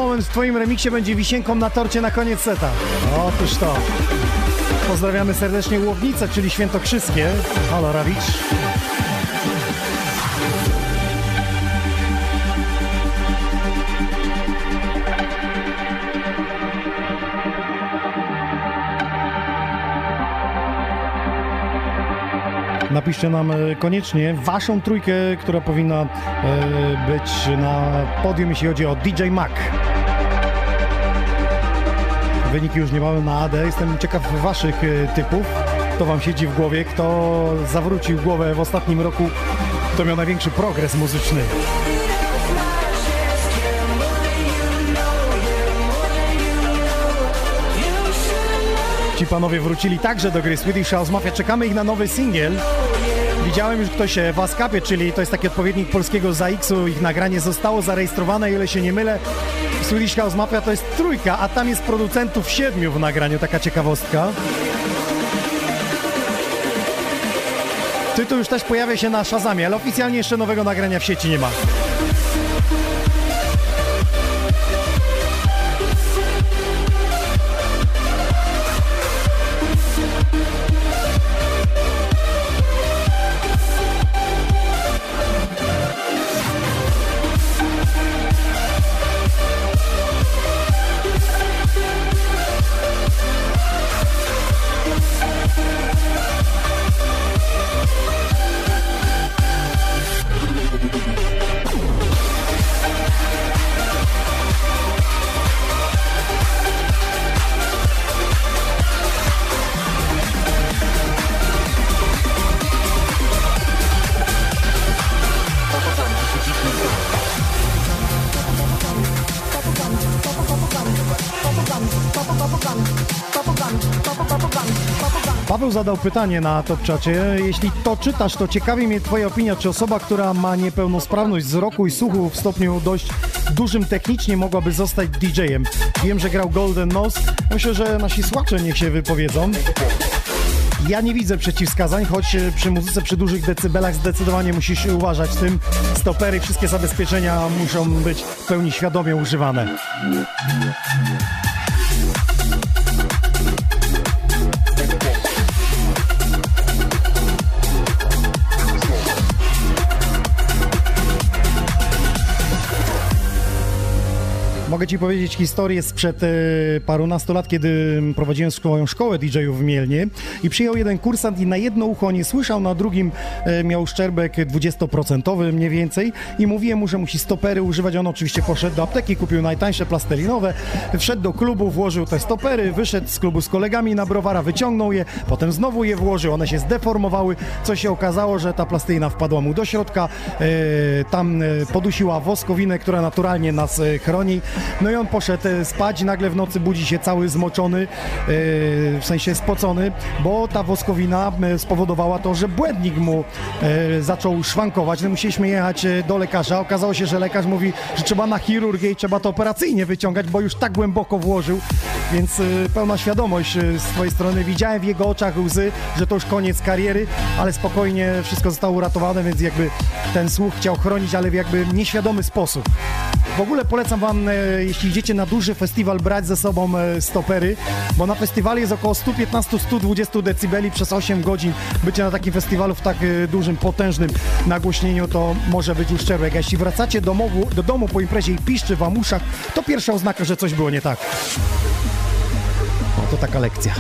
Moment w twoim remiksie będzie wisienką na torcie na koniec seta. Otóż to. Pozdrawiamy serdecznie Łownice, czyli Świętokrzyskie. Halo, Rawicz. Napiszcie nam e, koniecznie waszą trójkę, która powinna e, być na podium, jeśli chodzi o DJ Mac. Wyniki już niebawem na AD. Jestem ciekaw waszych e, typów. Kto wam siedzi w głowie, kto zawrócił głowę w ostatnim roku, kto miał największy progres muzyczny. Ci panowie wrócili także do gry Swedish House Mafia. Czekamy ich na nowy singiel. Widziałem już ktoś w ASCAPie, czyli to jest taki odpowiednik polskiego ZAX-u. Ich nagranie zostało zarejestrowane, ile się nie mylę. Swedish House Mafia to jest trójka, a tam jest producentów siedmiu w nagraniu, taka ciekawostka. Tytuł już też pojawia się na Shazamie, ale oficjalnie jeszcze nowego nagrania w sieci nie ma. Zadał pytanie na Topczacie. Jeśli to czytasz, to ciekawi mnie Twoja opinia, czy osoba, która ma niepełnosprawność wzroku i słuchu w stopniu dość dużym technicznie mogłaby zostać DJ-em. Wiem, że grał Golden Nose. Myślę, że nasi słuchacze niech się wypowiedzą. Ja nie widzę przeciwwskazań, choć e, przy muzyce przy dużych decybelach zdecydowanie musisz uważać tym. Stopery i wszystkie zabezpieczenia muszą być w pełni świadomie używane. Mogę Ci powiedzieć historię sprzed e, parunastu lat, kiedy prowadziłem swoją szkołę DJ-ów w Mielnie i przyjął jeden kursant i na jedno ucho nie słyszał, na drugim e, miał szczerbek 20% mniej więcej i mówiłem mu, że musi stopery używać. On oczywiście poszedł do apteki, kupił najtańsze plastelinowe, wszedł do klubu, włożył te stopery, wyszedł z klubu z kolegami na browara, wyciągnął je, potem znowu je włożył, one się zdeformowały, co się okazało, że ta plastelina wpadła mu do środka, e, tam e, podusiła woskowinę, która naturalnie nas e, chroni. No i on poszedł e, spać, nagle w nocy budzi się cały zmoczony, e, w sensie spocony, bo ta woskowina e, spowodowała to, że błędnik mu zaczął szwankować. No musieliśmy jechać do lekarza. Okazało się, że lekarz mówi, że trzeba na chirurgię i trzeba to operacyjnie wyciągać, bo już tak głęboko włożył, więc pełna świadomość z twojej strony. Widziałem w jego oczach łzy, że to już koniec kariery, ale spokojnie wszystko zostało uratowane, więc jakby ten słuch chciał chronić, ale w jakby nieświadomy sposób. W ogóle polecam wam, jeśli idziecie na duży festiwal, brać ze sobą e, stopery, bo na festiwalu jest około 115-120 decybeli przez 8 godzin. Bycie na takim festiwalu w tak e, dużym, potężnym nagłośnieniu to może być uszczerbek. Jeśli wracacie domowu, do domu po imprezie i piszczy w uszach, to pierwsza oznaka, że coś było nie tak. To taka lekcja.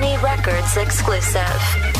Records exclusive.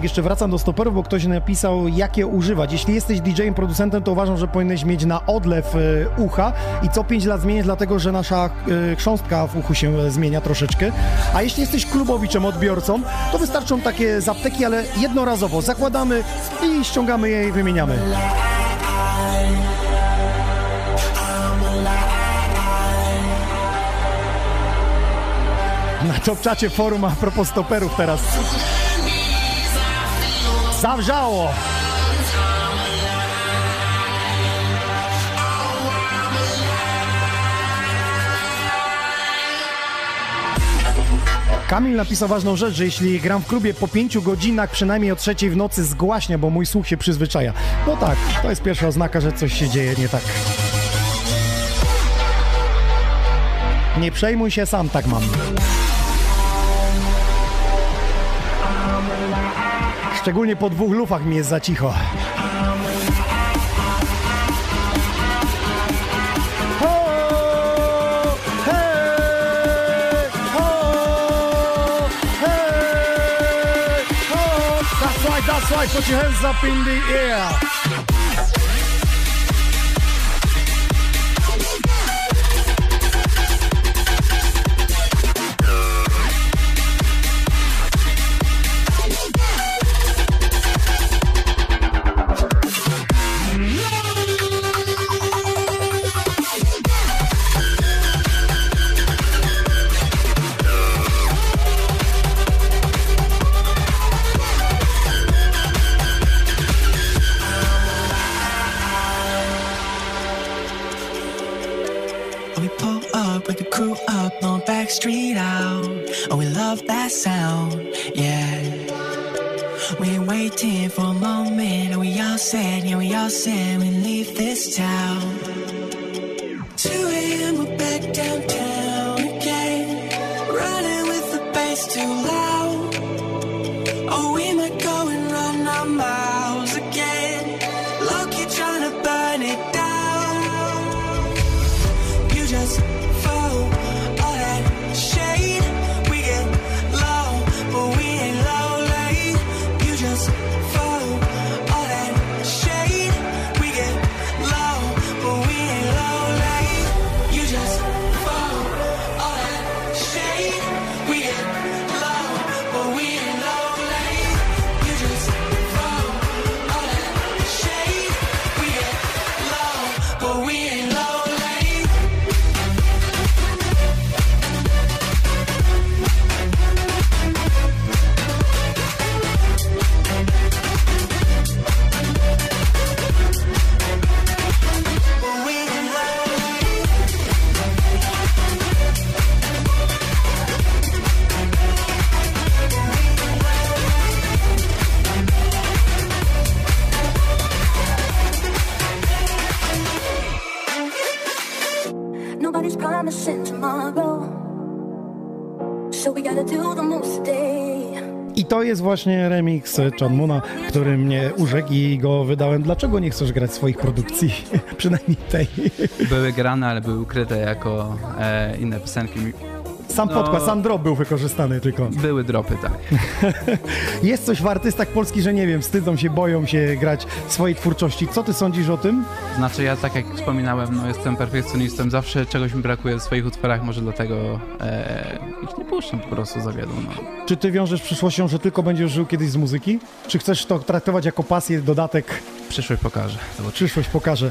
Tak jeszcze wracam do stoperów, bo ktoś napisał, jakie używać. Jeśli jesteś DJ-em, producentem, to uważam, że powinieneś mieć na odlew e, ucha i co 5 lat zmieniać, dlatego że nasza e, chrząstka w uchu się e, zmienia troszeczkę. A jeśli jesteś klubowiczem, odbiorcą, to wystarczą takie zapteki, ale jednorazowo. Zakładamy i ściągamy je i wymieniamy. Na topczacie forum a propos stoperów teraz. Zawrzało! Kamil napisał ważną rzecz, że jeśli gram w klubie po pięciu godzinach, przynajmniej o trzeciej w nocy zgłaśnia, bo mój słuch się przyzwyczaja. No tak, to jest pierwsza oznaka, że coś się dzieje nie tak. Nie przejmuj się, sam tak mam. Szczególnie po dwóch lufach mi jest za cicho. That's right, that's right. Put your hands up in the air. And we all said, yeah, we all said we leave this town. Jest właśnie remix Chanmuna, który mnie urzekł i go wydałem. Dlaczego nie chcesz grać swoich produkcji? Przynajmniej tej. Były grane, ale były ukryte jako e, inne piosenki. Sam No. podkład, sam drop był wykorzystany tylko. Były dropy, tak. Jest coś w artystach polskich, że nie wiem, wstydzą się, boją się grać swojej twórczości. Co ty sądzisz o tym? Znaczy ja tak jak wspominałem, no jestem perfekcjonistą, zawsze czegoś mi brakuje w swoich utworach, może dlatego e, ich nie puszczam po prostu za wielu. No. Czy ty wiążesz przyszłością, że tylko będziesz żył kiedyś z muzyki? Czy chcesz to traktować jako pasję, dodatek? Przyszłość pokaże. Przyszłość pokaże.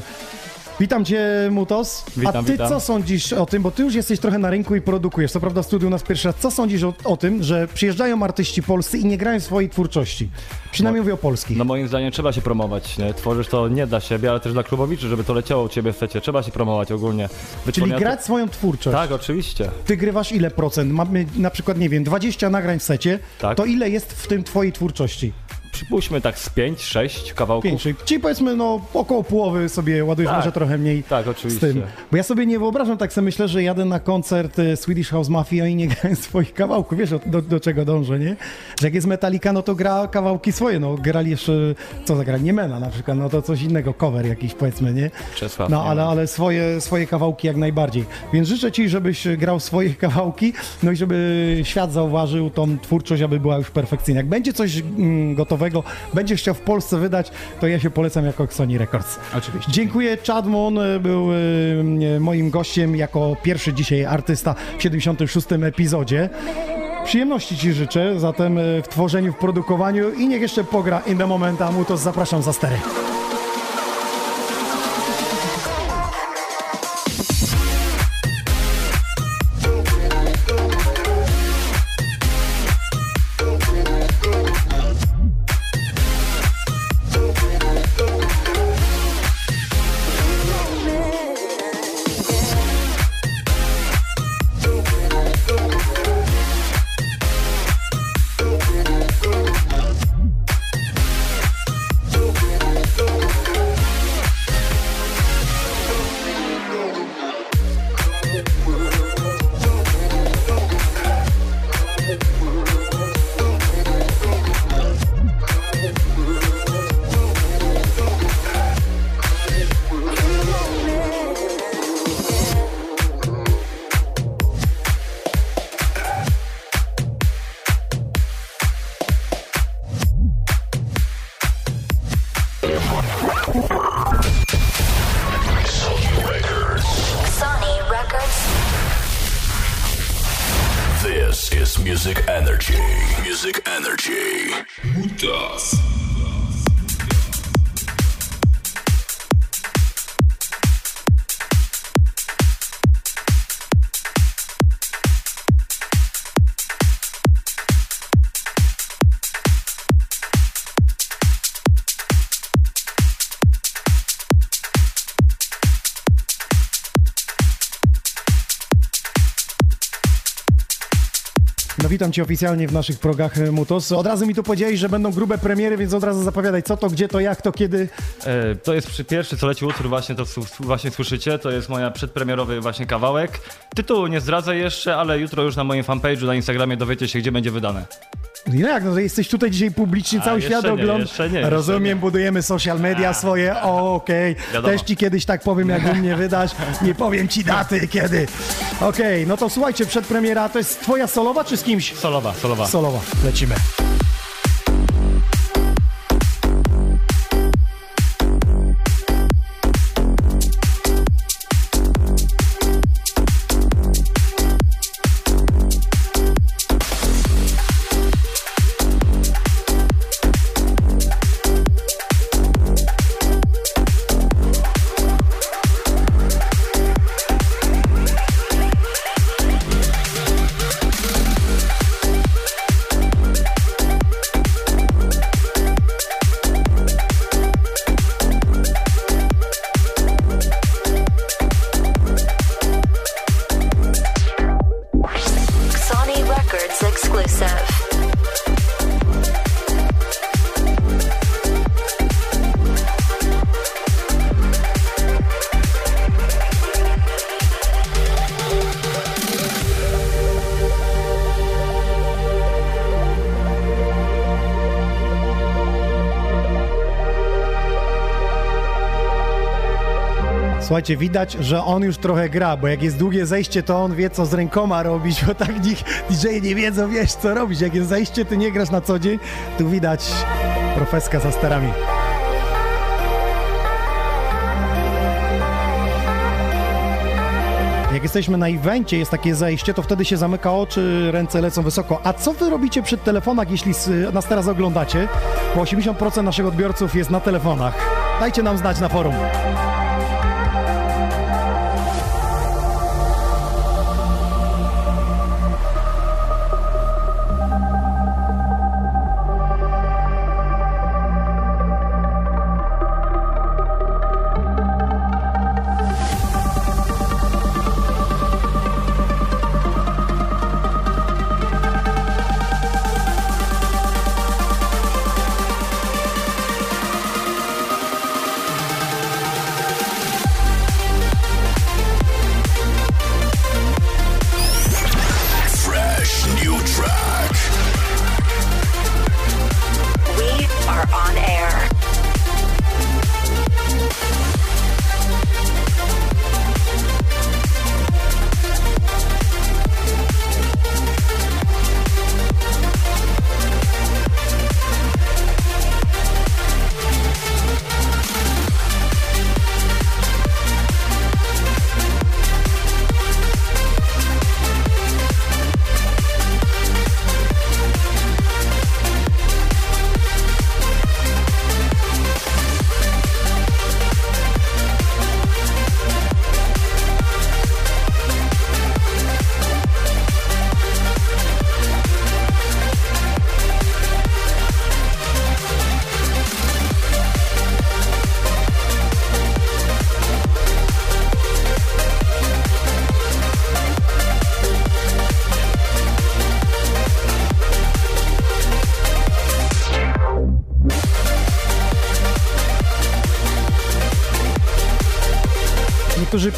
Witam cię, Mutos. A Witam, ty witam. co sądzisz o tym, bo ty już jesteś trochę na rynku i produkujesz, co prawda w studiu u nas pierwszy raz. Co sądzisz o, o tym, że przyjeżdżają artyści polscy i nie grają swojej twórczości? Przynajmniej mówię o polskich. No moim zdaniem trzeba się promować, nie? Tworzysz to nie dla siebie, ale też dla klubowiczy, żeby to leciało u ciebie w secie. Trzeba się promować ogólnie. Czyli grać swoją twórczość. Tak, oczywiście. Ty grywasz ile procent? Mamy na przykład, nie wiem, 20 nagrań w secie, Tak. to ile jest w tym twojej twórczości? Przypuśćmy tak z 5-6 kawałków. Pięć, czyli- czyli powiedzmy, no około połowy sobie ładujesz, Tak. może trochę mniej Tak, z oczywiście. tym. Bo ja sobie nie wyobrażam, tak sobie myślę, że jadę na koncert e, Swedish House Mafia i nie grają swoich kawałków. Wiesz, do, do czego dążę, nie? Że jak jest Metallica, no to gra kawałki swoje, no grali jeszcze, co zagrali, Niemena na przykład, no to coś innego, cover jakiś powiedzmy, nie? Czesław. No, ale, ale swoje, swoje kawałki jak najbardziej. Więc życzę Ci, żebyś grał swoje kawałki, no i żeby świat zauważył tą twórczość, aby była już perfekcyjna. Jak będzie coś mm, będziesz chciał w Polsce wydać, to ja się polecam jako Sony Records. Oczywiście. Dziękuję. Chadmon e, był e, moim gościem jako pierwszy dzisiaj artysta w 76. epizodzie. Przyjemności Ci życzę zatem e, w tworzeniu, w produkowaniu i niech jeszcze pogra In The Moment, a mu to zapraszam za stery. Witam Cię oficjalnie w naszych progach e, Mutos. Od razu mi tu powiedziałeś, że będą grube premiery, więc od razu zapowiadaj co to, gdzie to, jak to, kiedy. E, to jest przy pierwszy, co leci utwór, właśnie to właśnie słyszycie. To jest moja przedpremierowy właśnie kawałek. Tytułu nie zdradzę jeszcze, ale jutro już na moim fanpage'u na Instagramie dowiecie się, gdzie będzie wydane. No jak, no to jesteś tutaj dzisiaj publicznie, A, cały świat ogląda. jeszcze nie, Rozumiem, budujemy social media swoje, o, okej. Wiadomo. Też Ci kiedyś tak powiem, jak mnie wydasz, nie powiem Ci daty, kiedy. Okej, no to słuchajcie, przedpremiera, to jest Twoja solowa czy z kimś? Solowa, solowa. Solowa, lecimy. Słuchajcie, widać, że on już trochę gra, bo jak jest długie zejście, to on wie, co z rękoma robić, bo tak DJ nie wiedzą, wiesz, co robić. Jak jest zejście, ty nie grasz na co dzień, tu widać profeska za starami. Jak jesteśmy na evencie, jest takie zejście, to wtedy się zamyka oczy, ręce lecą wysoko. A co wy robicie przy telefonach, jeśli nas teraz oglądacie? Bo 80% naszych odbiorców jest na telefonach. Dajcie nam znać na forum.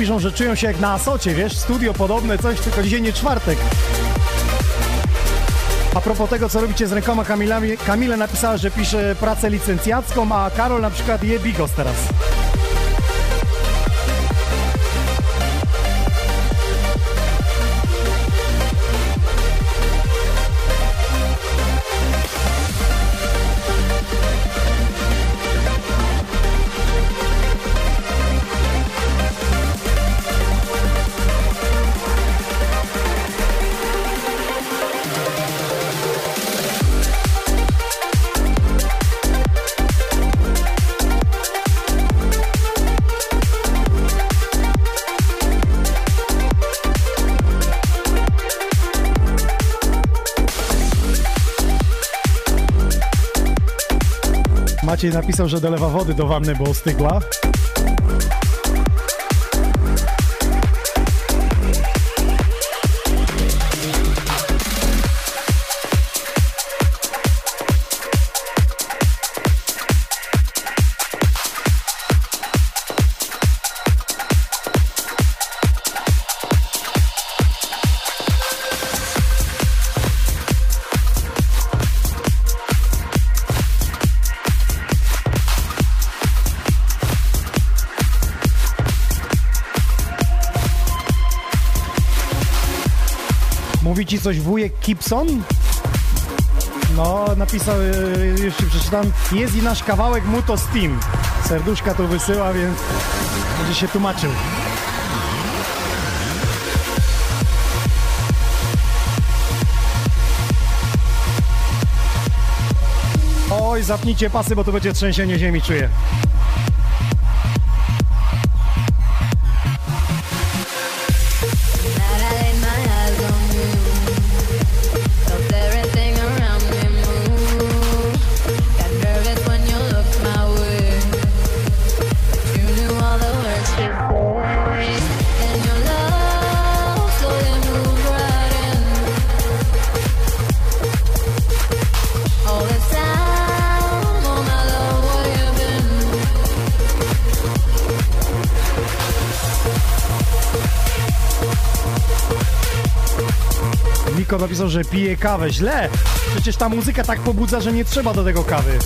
Piszą, że czują się jak na Asocie, wiesz, studio podobne, coś, tylko dzisiaj nie czwartek. A propos tego, co robicie z rękoma Kamilami, Kamila napisała, że pisze pracę licencjacką, a Karol na przykład je bigos teraz. Maciej napisał, że dolewa wody do wanny, bo ostygła. Coś wujek Gibson? No, napisał, e, już przeczytam, jest i nasz kawałek Muto Steam. Serduszka tu wysyła, więc będzie się tłumaczył. Oj, zapnijcie pasy, bo tu będzie trzęsienie ziemi, czuję. Że pije kawę. Źle! Przecież ta muzyka tak pobudza, że nie trzeba do tego kawy.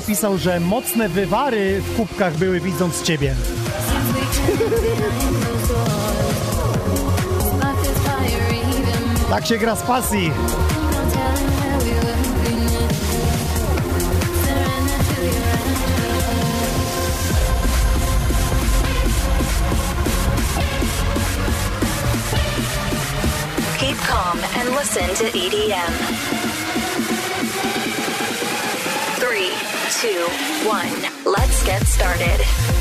Napisał, że mocne wywary w kubkach były widząc ciebie. Tak się gra z pasji. Keep calm and listen to EDM. Two, one. Let's get started.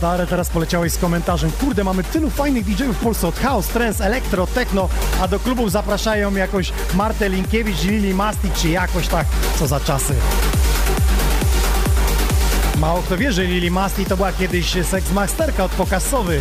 Dare, teraz poleciałeś z komentarzem. Kurde, mamy tylu fajnych DJ-ów w Polsce, od house, trance, elektro, techno, a do klubów zapraszają jakąś Martę Linkiewicz, Lili Mastik, czy jakoś tak. Co za czasy. Mało kto wie, że Lili Masti to była kiedyś seksmasterka od pokasowy.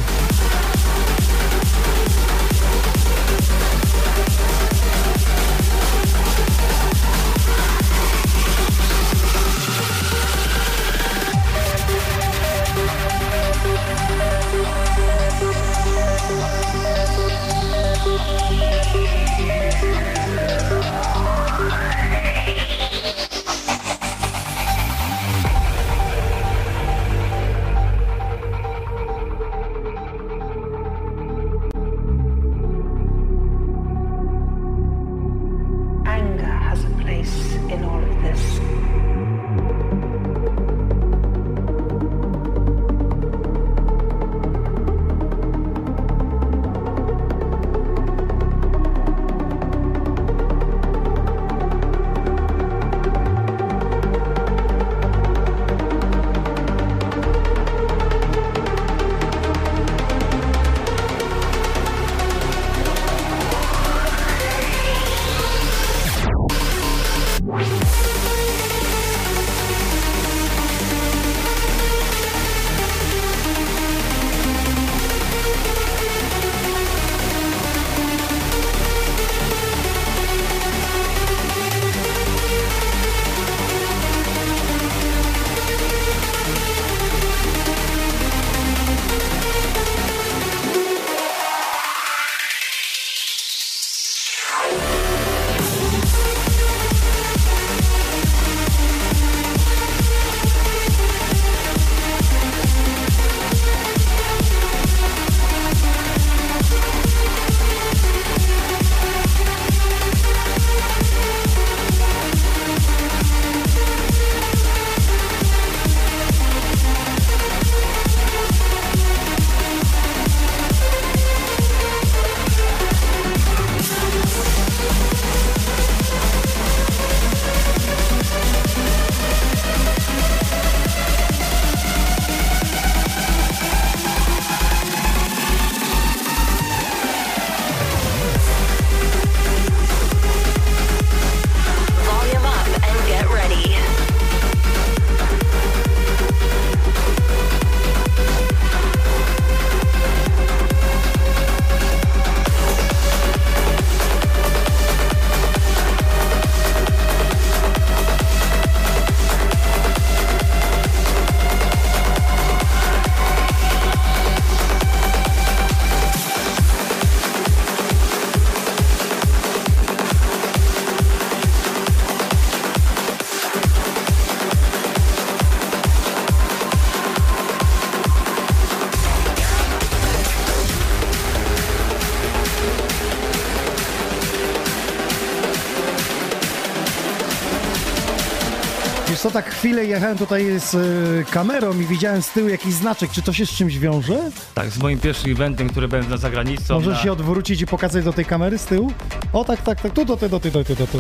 Chwilę jechałem tutaj z y, kamerą i widziałem z tyłu jakiś znaczek. Czy to się z czymś wiąże? Tak, z moim pierwszym eventem, który będę za granicą. Możesz na... się odwrócić i pokazać do tej kamery z tyłu? O tak, tak, tak. Tu do ty, do ty, do ty, do ty.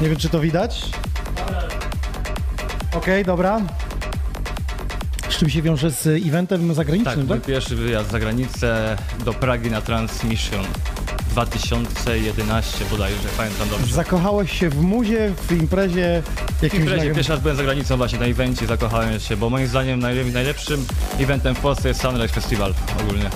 Nie wiem, czy to widać? Okej, dobra. Z czym się wiąże z eventem Tak, zagranicznym, mój tak? pierwszy wyjazd za granicę do Pragi na Transmission. 2011 bodajże, pamiętam dobrze. Zakochałeś się w muzie, w imprezie jakimś imprezie naj- pierwszy raz byłem za granicą właśnie na evencie, zakochałem się, bo moim zdaniem najle- najlepszym eventem w Polsce jest Sunrise Festival ogólnie.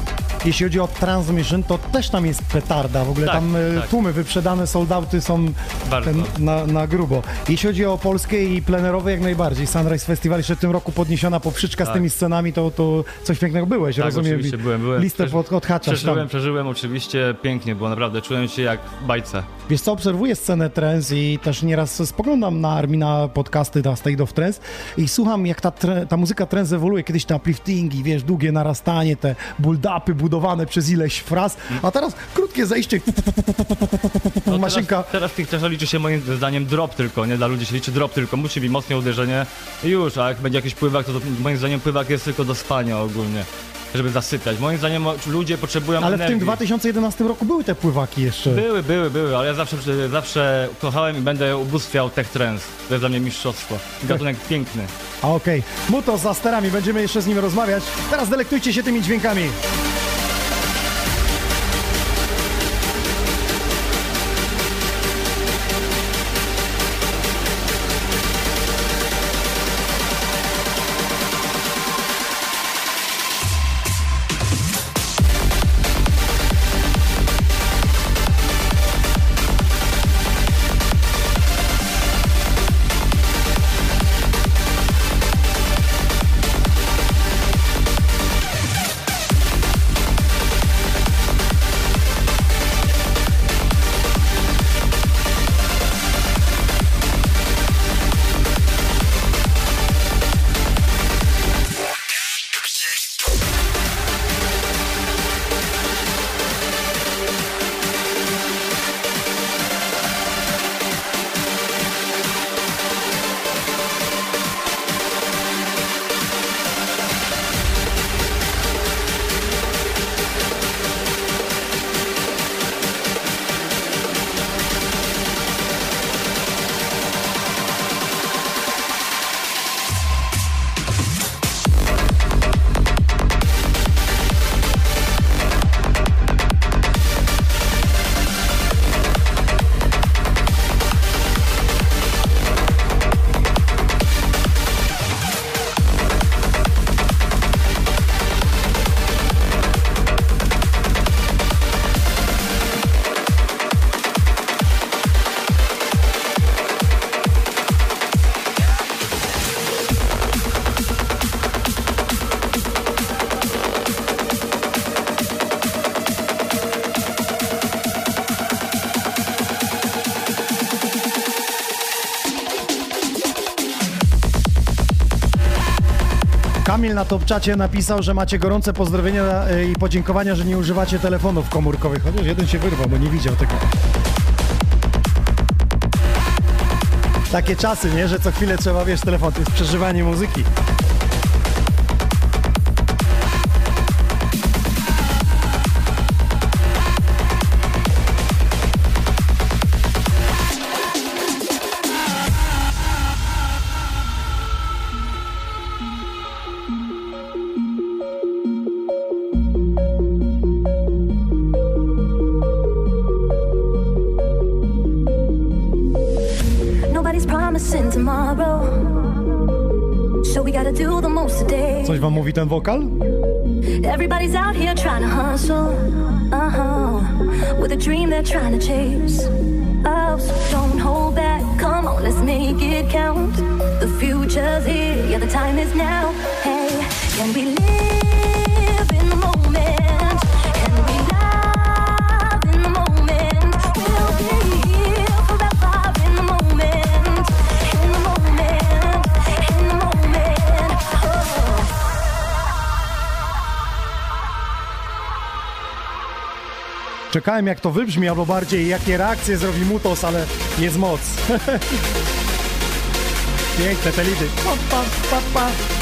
Jeśli chodzi o Transmission, to też tam jest petarda. W ogóle Tak, tam e, tak. tłumy wyprzedane, soldauty są Bardzo. na, na grubo. Jeśli chodzi o Polskę i plenerowe, jak najbardziej. Sunrise Festival jeszcze w tym roku podniesiona poprzeczka z Tak. tymi scenami, to, to coś pięknego byłeś, Tak, rozumiem. oczywiście byłem, byłem. Listę Przeż- pod, odhaczasz Przeżyłem, tam. przeżyłem oczywiście pięknie, było naprawdę, czułem się jak w bajce. Wiesz co, obserwuję scenę trance i też nieraz spoglądam na Armina podcasty, na State of Trance i słucham jak ta, ta muzyka trance ewoluuje. Kiedyś te upliftingi, wiesz, długie narastanie, te build-upy budowane przez ileś fraz, a teraz krótkie zejście, No maszynka. Teraz, teraz tych liczy się moim zdaniem drop tylko, nie? Dla ludzi się liczy drop tylko, musi być mocne uderzenie i już, a jak będzie jakiś pływak, to, to moim zdaniem pływak jest tylko do spania ogólnie, żeby zasypiać. Moim zdaniem ludzie potrzebują Ale w energii. tym 2011 roku były te pływaki jeszcze. Były, były, były, ale ja zawsze, zawsze kochałem i będę ubóstwiał tech trance. To jest dla mnie mistrzostwo. Gatunek piękny. A okej, Muto za sterami, będziemy jeszcze z nim rozmawiać. Teraz delektujcie się tymi dźwiękami. Na topczacie napisał, że macie gorące pozdrowienia e, i podziękowania, że nie używacie telefonów komórkowych. Chociaż jeden się wyrwał, bo nie widział tego. Takie czasy, nie? Że co chwilę trzeba, wiesz, telefon. To jest przeżywanie muzyki. Coś wam Czekałem jak to wybrzmi, albo bardziej jakie reakcje zrobi Mutos, ale jest moc. Piękne te lidy. Pa, pa, pa, pa.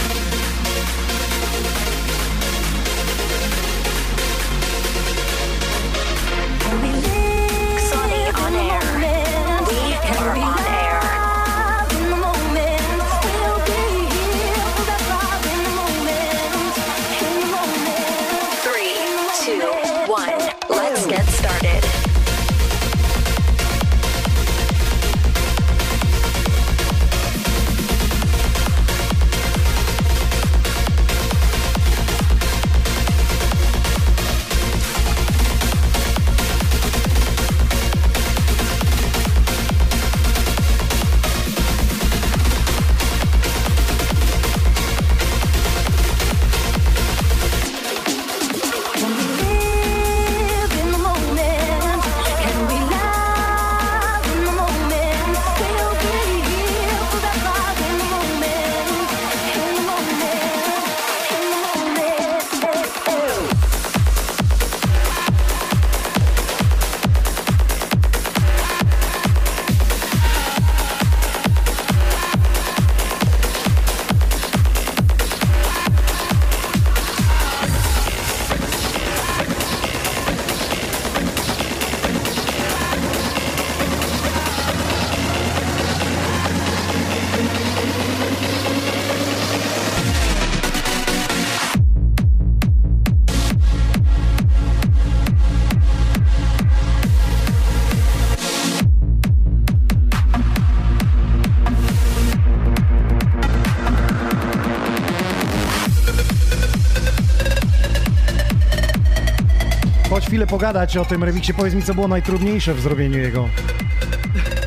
Chwilę pogadać o tym remiksie. Powiedz mi, co było najtrudniejsze w zrobieniu jego.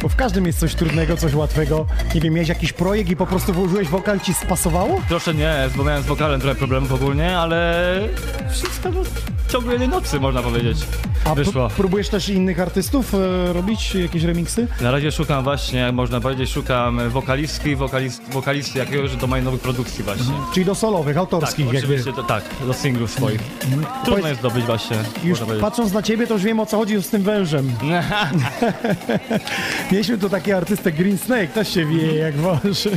Bo w każdym jest coś trudnego, coś łatwego. Nie wiem, miałeś jakiś projekt i po prostu włożyłeś wokal, ci spasowało? Proszę nie, bo miałem z wokalem trochę problemów ogólnie, ale wszystko no, w ciągu jednej nocy można powiedzieć. A Wyszło. pró- próbujesz też innych artystów e, robić jakieś remiksy? Na razie szukam właśnie, jak można powiedzieć, szukam wokalistki, wokalist, wokalisty jakiegoś do nowych produkcji właśnie. Czyli do solowych, autorskich Tak, jakby. to, tak, do singlów swoich. Trudno Powiedz- jest zdobyć właśnie, Już patrząc na ciebie, to już wiem o co chodzi z tym wężem. Mieliśmy tu taki artystę Green Snake, też się wieje jak wąż.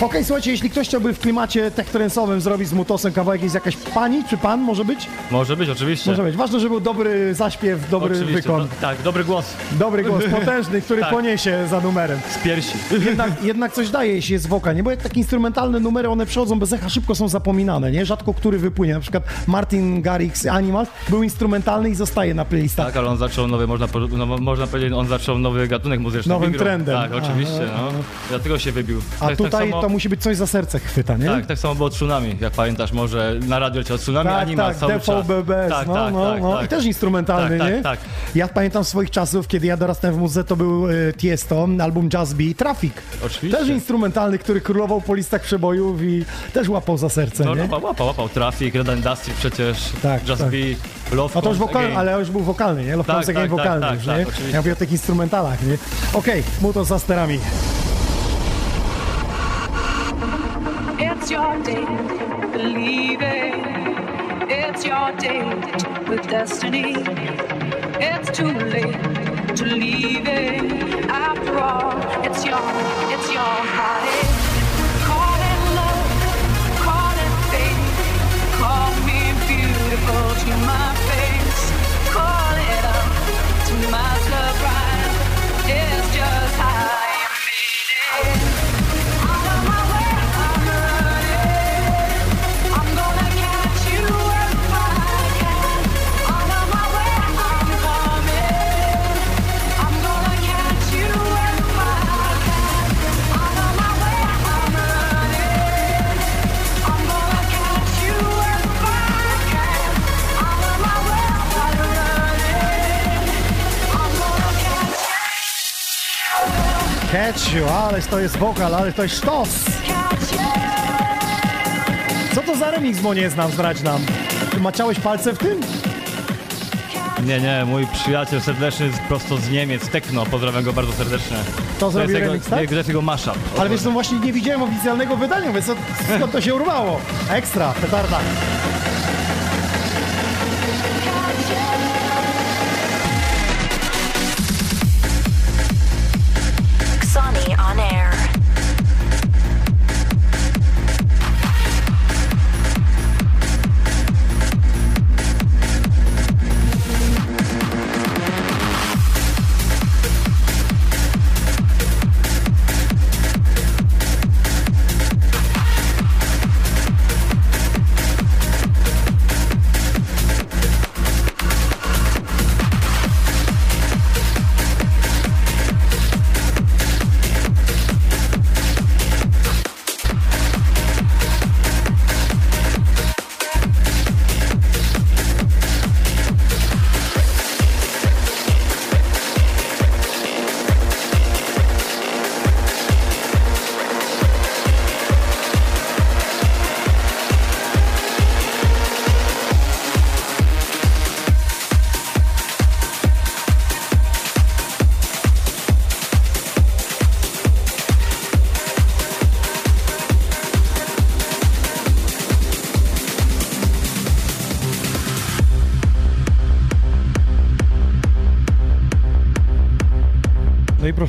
Okej, słuchajcie, jeśli ktoś chciałby w klimacie techtrensowym zrobić z Mutosem kawałek, jest jakaś pani czy pan, może być? Może być, oczywiście. Może być. Ważne, żeby był dobry zaśpiew, dobry Oczywiście, wykon. do- tak, dobry głos. Dobry głos, potężny, który Tak. poniesie za numerem. Z piersi. Jednak, jednak coś daje, jeśli jest wokal, nie? Bo jak takie instrumentalne numery, one przychodzą bez echa, szybko są zapominane, nie? Rzadko który wypłynie. Na przykład Martin Garrix Animals był instrumentalny i zostaje na playlistach. Tak, ale on zaczął nowy, można, no, można powiedzieć, on zaczął nowy gatunek muzyczny. Nowym trendem. Tak, oczywiście, no. Dlatego się wybił. A tak, tutaj tak samo, to musi być coś za serce chwyta, nie? Tak, tak samo było Tsunami, jak pamiętasz, może na radio leciał Tsunami, tak, Anima tak, cały czas. Tak, no, tak, no, tak, no. tak. I też instrumentalny, Tak, tak, nie? tak. Ja pamiętam swoich czasów, kiedy ja dorastałem w muzyce, to był y, Tiesto, album Jazz Bee, Traffic. Oczywiście. Też instrumentalny, który królował po listach przebojów i też łapał za serce, No, nie? łapał, łapał, łapał Traffic, Red Industry przecież, Tak, Just tak. Love A to już wokal, Again. ale już był wokalny, nie? Love Tak, Comes Again wokalny już, nie? Ja mówię o tych instrumentalach, nie? Okej, Muto za sterami. It's your day, believe it. It's your date with destiny. It's too late to leave it. After all, it's your, it's your heartache. Call it love, call it fate. Call me beautiful to my face. Catch you, ależ to jest wokal, ale to jest sztos. Co to za remix, bo nie znam, zdradź nam. Ty maciałeś palce w tym? Nie, nie, mój przyjaciel serdeczny z- prosto z Niemiec, Tekno, pozdrawiam go bardzo serdecznie. To zrobił jest jego, remix, tak? To jest jego mashup. Ale wiesz co, właśnie nie widziałem oficjalnego wydania, więc skąd to się urwało? Ekstra, petarda.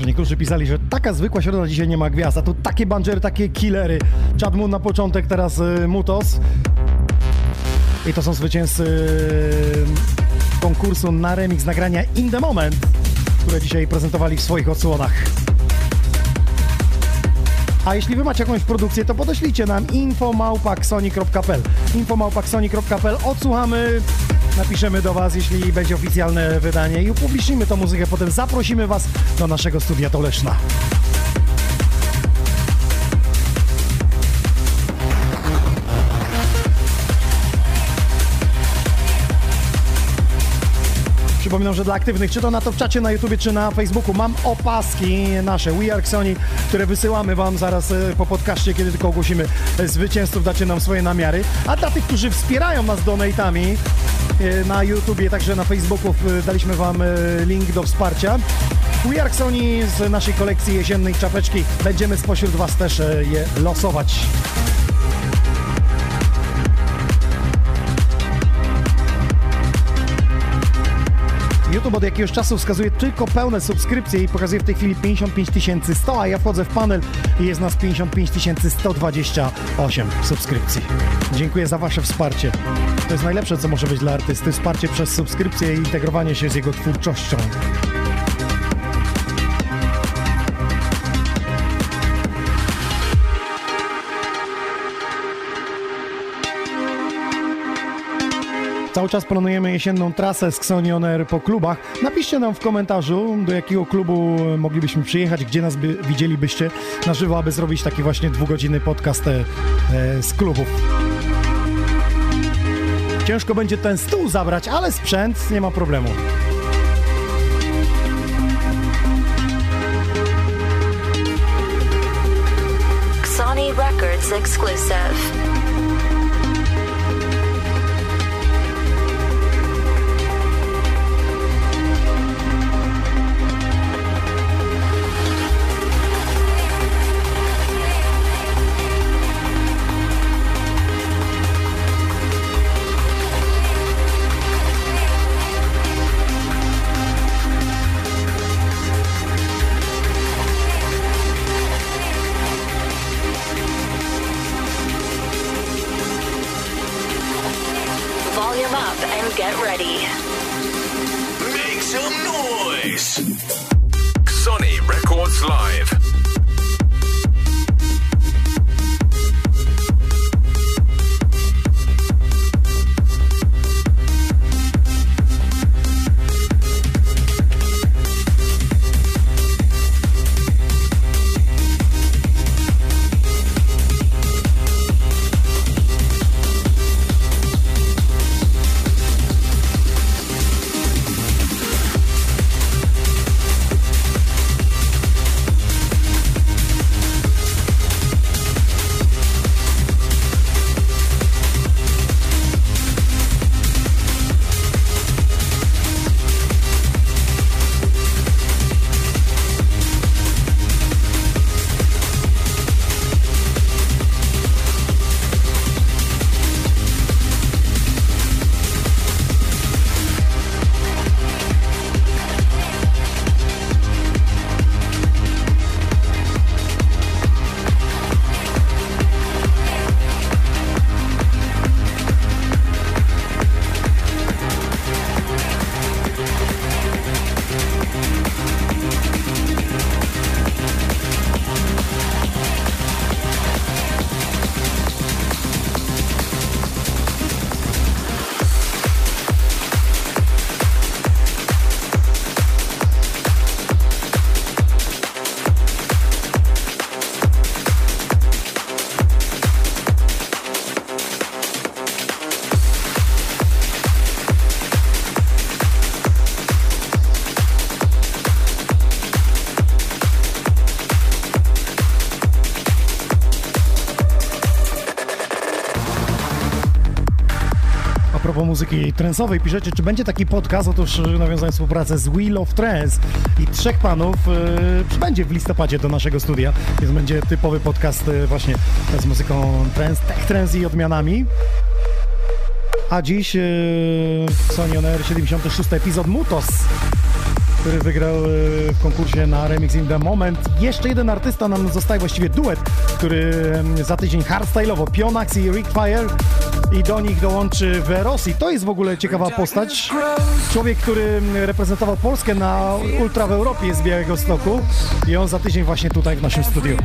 Niektórzy pisali, że taka zwykła środa dzisiaj nie ma gwiazd, a tu takie banjery, takie killery. Chad Moon na początek, teraz y, Mutos. I to są zwycięzcy y, konkursu na remix nagrania In The Moment, które dzisiaj prezentowali w swoich odsłonach. A jeśli wy macie jakąś produkcję, to podeślijcie nam infomałpaksoni.pl infomałpaksoni.pl Odsłuchamy, napiszemy do was, jeśli będzie oficjalne wydanie i upublicznimy tą muzykę. Potem zaprosimy was do naszego studia Toleszna. Przypominam, że dla aktywnych, czy to na to w czacie na YouTubie, czy na Facebooku, mam opaski nasze We Are Sony, które wysyłamy Wam zaraz e, po podcaście, kiedy tylko ogłosimy e, zwycięzców, dacie nam swoje namiary. A dla tych, którzy wspierają nas donatami e, na YouTubie, także na Facebooku daliśmy Wam link do wsparcia. Sony z naszej kolekcji jesiennej czapeczki. Będziemy spośród Was też e, je losować. YouTube od jakiegoś czasu wskazuje tylko pełne subskrypcje i pokazuje w tej chwili 55 100, a ja wchodzę w panel i jest nas 55 128 subskrypcji. Dziękuję za Wasze wsparcie. To jest najlepsze, co może być dla artysty. Wsparcie przez subskrypcję i integrowanie się z jego twórczością. Cały czas planujemy jesienną trasę z Xonion Air po klubach. Napiszcie nam w komentarzu, do jakiego klubu moglibyśmy przyjechać, gdzie nas by, widzielibyście na żywo, aby zrobić taki właśnie dwugodzinny podcast e, e, z klubów. Ciężko będzie ten stół zabrać, ale sprzęt nie ma problemu. Records exclusive. Muzyki trensowej, piszecie, czy będzie taki podcast? Otóż y, nawiązując współpracę z Wheel of Trance i trzech panów y, przybędzie w listopadzie do naszego studia, więc będzie typowy podcast y, właśnie z muzyką trance, tech trance i odmianami. A dziś y, Sony On Air 76 epizod Mutos. który wygrał e, w konkursie na Remix in the Moment. Jeszcze jeden artysta nam zostaje, właściwie duet, który za tydzień hardstyle'owo, Pionax i Rick Fire i do nich dołączy Verosi. To jest w ogóle ciekawa postać. Człowiek, który reprezentował Polskę na Ultra w Europie z Białego Stoku i on za tydzień właśnie tutaj w naszym studiu.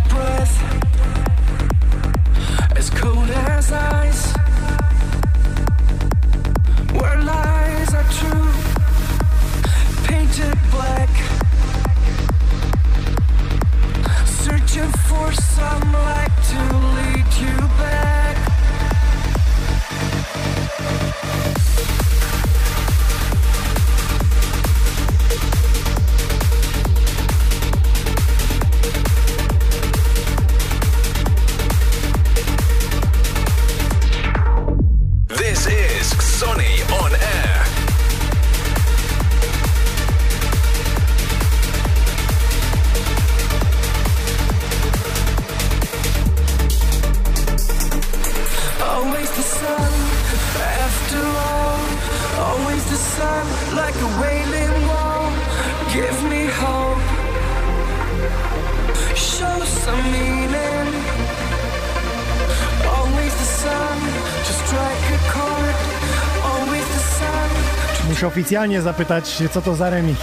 Muszę oficjalnie zapytać, co to za remix.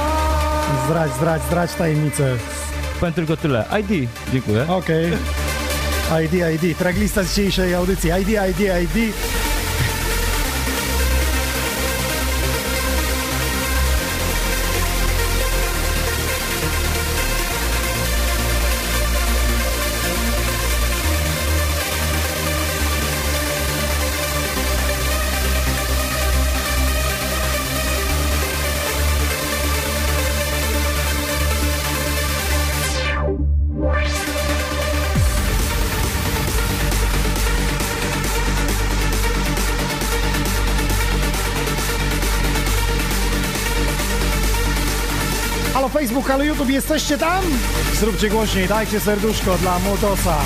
Zdrać, zdrać, zdrać tajemnicę. Powiem tylko tyle. ID. Dziękuję. Okej. ID, ID. Tracklista z dzisiejszej audycji. ID, ID, ID. Halo YouTube, jesteście tam? Zróbcie głośniej, dajcie serduszko dla Motosa.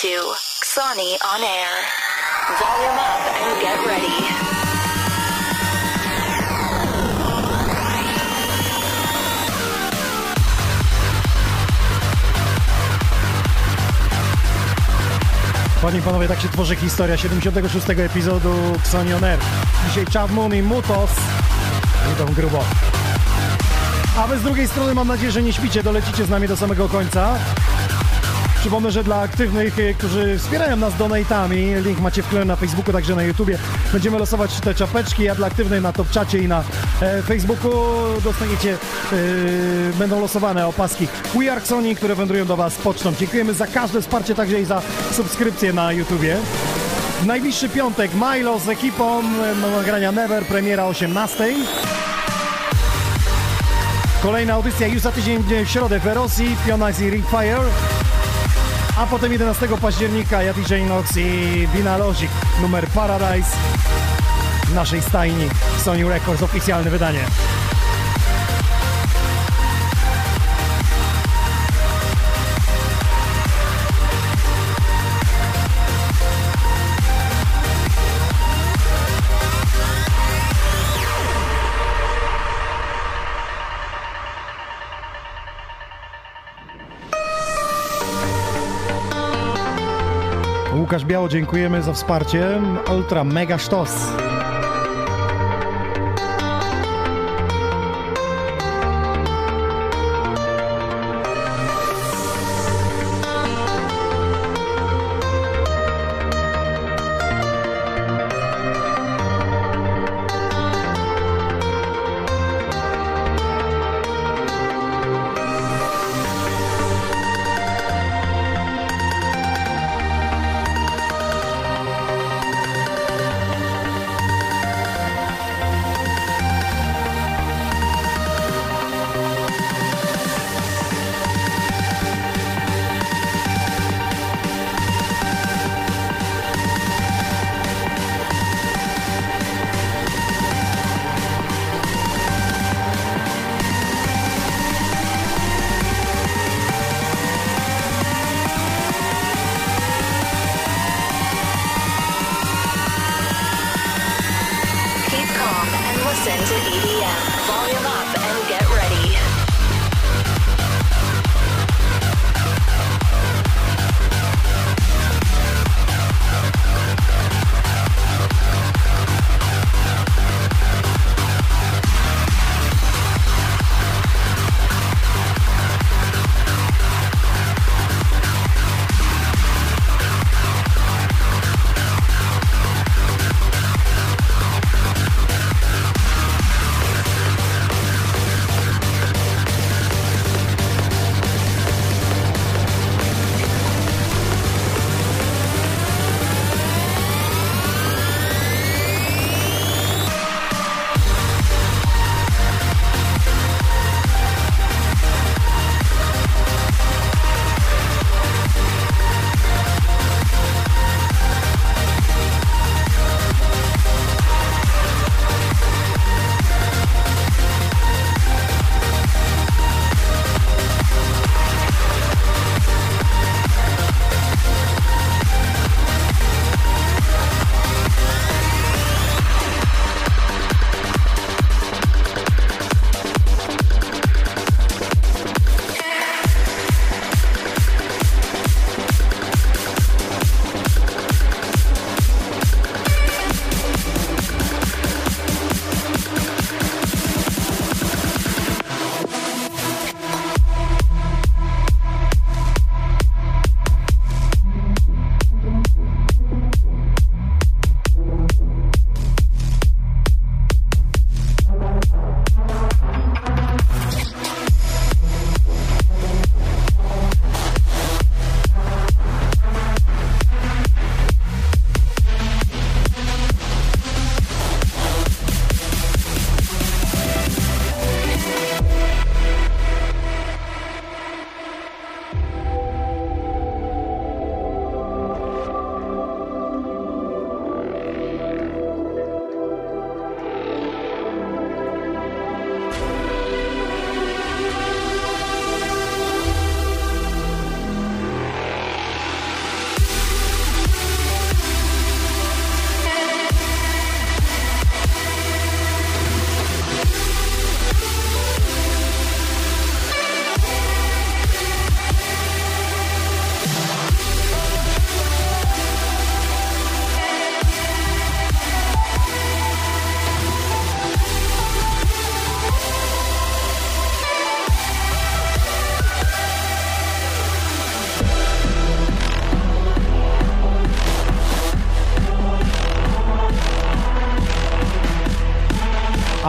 To Sony on Air. Volume up and get ready. Panie i panowie, tak się tworzy historia 76. epizodu Xonion Air. Dzisiaj Chad Moon i Mutos idą grubo. A wy z drugiej strony mam nadzieję, że nie śpicie, dolecicie z nami do samego końca. Przypomnę, że dla aktywnych, e, którzy wspierają nas donatami, link macie wklejony na Facebooku, także na YouTubie. Będziemy losować te czapeczki, a dla aktywnych na Top Czacie i na e, Facebooku dostaniecie, e, będą losowane opaski We Are Sony, które wędrują do Was pocztą. Dziękujemy za każde wsparcie, także i za subskrypcję na YouTubie. W najbliższy piątek Milo z ekipą, e, nagrania Never, premiera 18. Kolejna audycja już za tydzień w środę w Rosji, Pioneers i Ringfire. A potem 11 października ja DJ Nox i Dina Logic, numer Paradise w naszej stajni Sony Records, oficjalne wydanie. Łukasz Biało, dziękujemy za wsparcie. Ultra mega sztos.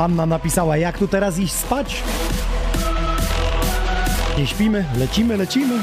Anna napisała, jak tu teraz iść spać? Nie śpimy, lecimy, lecimy.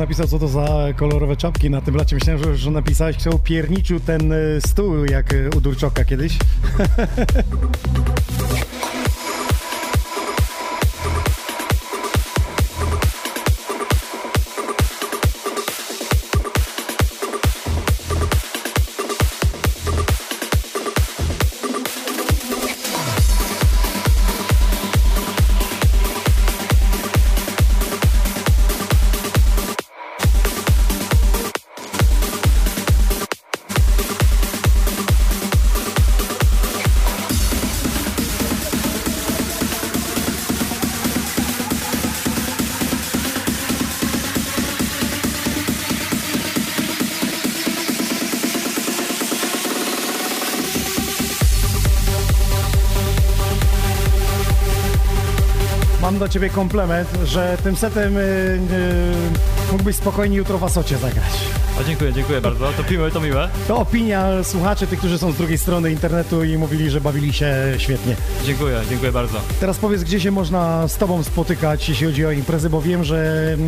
Napisał, co to za kolorowe czapki na tym blacie. Myślałem, że, że napisałeś, kto pierniczył ten y, stół, jak y, u Durczoka kiedyś. do ciebie komplement, że tym setem y, y, mógłbyś spokojnie jutro w Asocie zagrać. O, dziękuję, dziękuję bardzo. To miłe, to miłe. To opinia słuchaczy, tych, którzy są z drugiej strony internetu i mówili, że bawili się świetnie. Dziękuję, dziękuję bardzo. Teraz powiedz, gdzie się można z tobą spotykać, jeśli chodzi o imprezy, bo wiem, że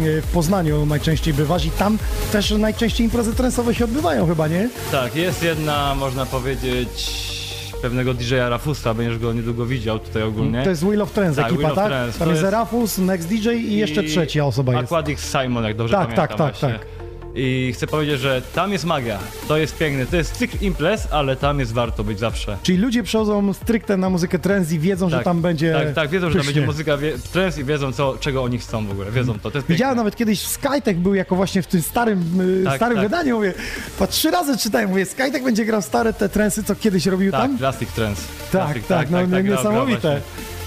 y, w Poznaniu najczęściej bywasz i tam też najczęściej imprezy trensowe się odbywają chyba, nie? Tak, jest jedna, można powiedzieć, pewnego DJ-a Rafusa, będziesz go niedługo widział tutaj ogólnie. To jest Wheel of Trends Tak, ekipa, Wheel of tak? Trends. Tam To jest Rafus, Next DJ i jeszcze trzecia osoba jest. Aquadix Simon, jak dobrze Tak, pamiętam. tak, tak, tak. I chcę powiedzieć, że tam jest magia. To jest piękne. To jest cykl imprez, ale tam jest warto być zawsze. Czyli ludzie przychodzą stricte na muzykę trends i wiedzą, że Tak, tam będzie Tak, tak, wiedzą, że tam pysznie. będzie muzyka wie, trends i wiedzą, co, czego oni chcą w ogóle. Wiedzą to. To jest Widziałem nawet kiedyś Skytek był jako właśnie w tym starym, y, Tak, starym tak. wydaniu, mówię, po trzy razy czytałem, mówię, Skytek będzie grał stare te trensy, co kiedyś robił Tak, tam? Classic Trends. Tak, Classic, tak, no, grał- niesamowite.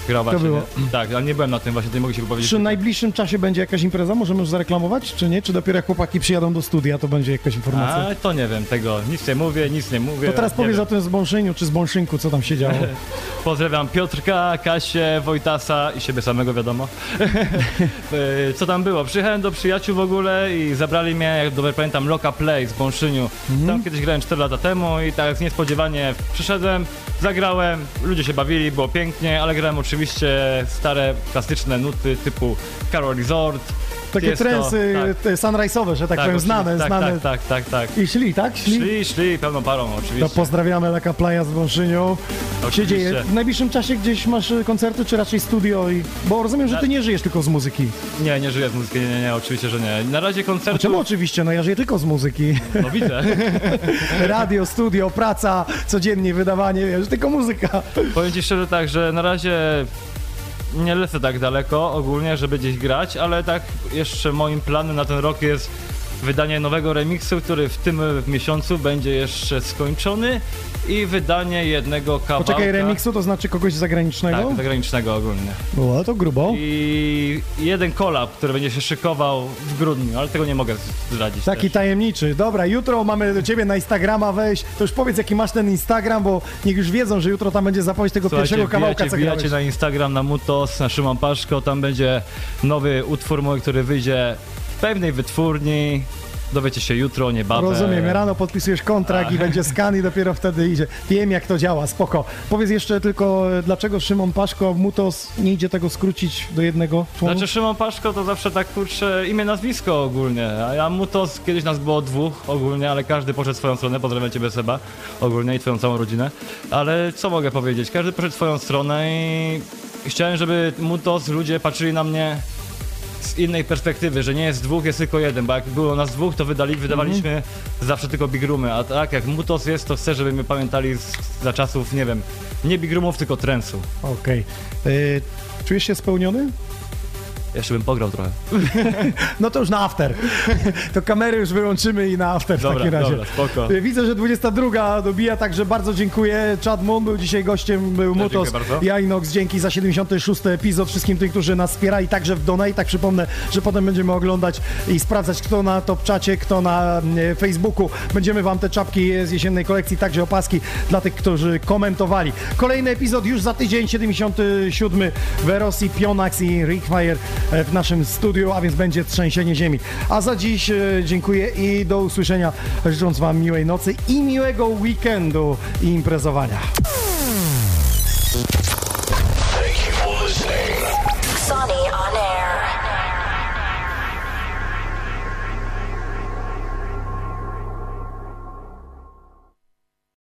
Grał właśnie. Było. Tak, ale nie byłem na tym właśnie, nie mogę się powiedzieć. Czy w najbliższym czasie będzie jakaś impreza? Możemy już zareklamować, czy nie? Czy dopiero jak chłopaki przyjadą do studia, to będzie jakaś informacja? A, to nie wiem tego. Nic nie mówię, nic nie mówię. to teraz powiedz o tym zbąszyniu, czy zbąszynku, co tam się działo. Pozdrawiam Piotrka, Kasię, Wojtasa i siebie samego, wiadomo. E, Co tam było? Przyjechałem do przyjaciół w ogóle i zabrali mnie, jak dobrze pamiętam, Loka Play z Bąszyniu. Mhm. Tam kiedyś grałem 4 lata temu i tak niespodziewanie przyszedłem, zagrałem, ludzie się bawili, było pięknie, ale grałem oczywiście stare, klasyczne nuty typu Carol Resort. Takie trensy tak. sunrise'owe, że tak, powiem, oczywiście, znane, tak, znane. Tak, tak, tak, tak. I szli, tak? Szli? Szli, szli pełną parą oczywiście. To pozdrawiamy Leka Playa z Wąszynią. się dzieje. W najbliższym czasie gdzieś masz y, koncerty, czy raczej studio? I... Bo rozumiem, że ty nie żyjesz tylko z muzyki. Nie, nie żyję z muzyki, nie, nie, nie, oczywiście, że nie. Na razie A koncertu... czemu oczywiście? No ja żyję tylko z muzyki. No widzę. Radio, studio, praca, codziennie wydawanie, wiesz, tylko muzyka. Powiem ci szczerze tak, że na razie nie lecę tak daleko ogólnie, żeby gdzieś grać, ale tak jeszcze moim planem na ten rok jest wydanie nowego remiksu, który w tym miesiącu będzie jeszcze skończony i wydanie jednego kawałka. Poczekaj, remiksu to znaczy kogoś zagranicznego? Tak, zagranicznego ogólnie. O, to grubo. I jeden kolab, który będzie się szykował w grudniu, ale tego nie mogę zdradzić. Taki tajemniczy. Dobra, jutro mamy do ciebie na Instagrama wejść. To już powiedz, jaki masz ten Instagram, bo niech już wiedzą, że jutro tam będzie zapowiedź tego Słuchajcie, pierwszego kawałka, wbijacie, co wbijacie na Instagram, na Mutos, na Szymon Paszko, tam będzie nowy utwór mój, który wyjdzie pewnej wytwórni dowiecie się jutro, niebawem. Rozumiem, rano podpisujesz kontrakt i będzie skan i dopiero wtedy idzie. Wiem jak to działa, spoko. Powiedz jeszcze tylko, e, dlaczego Szymon Paszko, Mutos, nie idzie tego skrócić do jednego członka? Znaczy Szymon Paszko to zawsze tak kurczę imię, nazwisko ogólnie, a ja Mutos kiedyś nas było dwóch ogólnie, ale każdy poszedł swoją stronę, pozdrawiam Ciebie Seba ogólnie i Twoją całą rodzinę, ale co mogę powiedzieć, każdy poszedł swoją stronę i chciałem, żeby Mutos, ludzie patrzyli na mnie z innej perspektywy, że nie jest dwóch, jest tylko jeden, bo jak było nas dwóch, to wydali, wydawaliśmy zawsze tylko big roomy, a tak jak Mutos jest, to chcę, żeby mnie pamiętali z, za czasów, nie wiem, nie big roomów, tylko trensu. Okej. Y, Czujesz się spełniony? Jeszcze bym pograł trochę. No to już na after. To kamery już wyłączymy i na after w Dobra, takim razie. dobra, spoko. Widzę, że 22 dobija, także bardzo dziękuję. Chad Moon był dzisiaj gościem, był Ja Mutos. Ja Inox, dzięki za 76 epizod wszystkim tym, którzy nas wspierali, także w donate'ach. Przypomnę, że potem będziemy oglądać i sprawdzać, kto na top czacie, kto na e, Facebooku. Będziemy wam te czapki z jesiennej kolekcji, także opaski dla tych, którzy komentowali. Kolejny epizod już za tydzień, 77 Verosi, Pionax i Rickfire E, w naszym studiu, a więc będzie trzęsienie ziemi. A za dziś e, dziękuję i do usłyszenia, życząc Wam miłej nocy i miłego weekendu i imprezowania.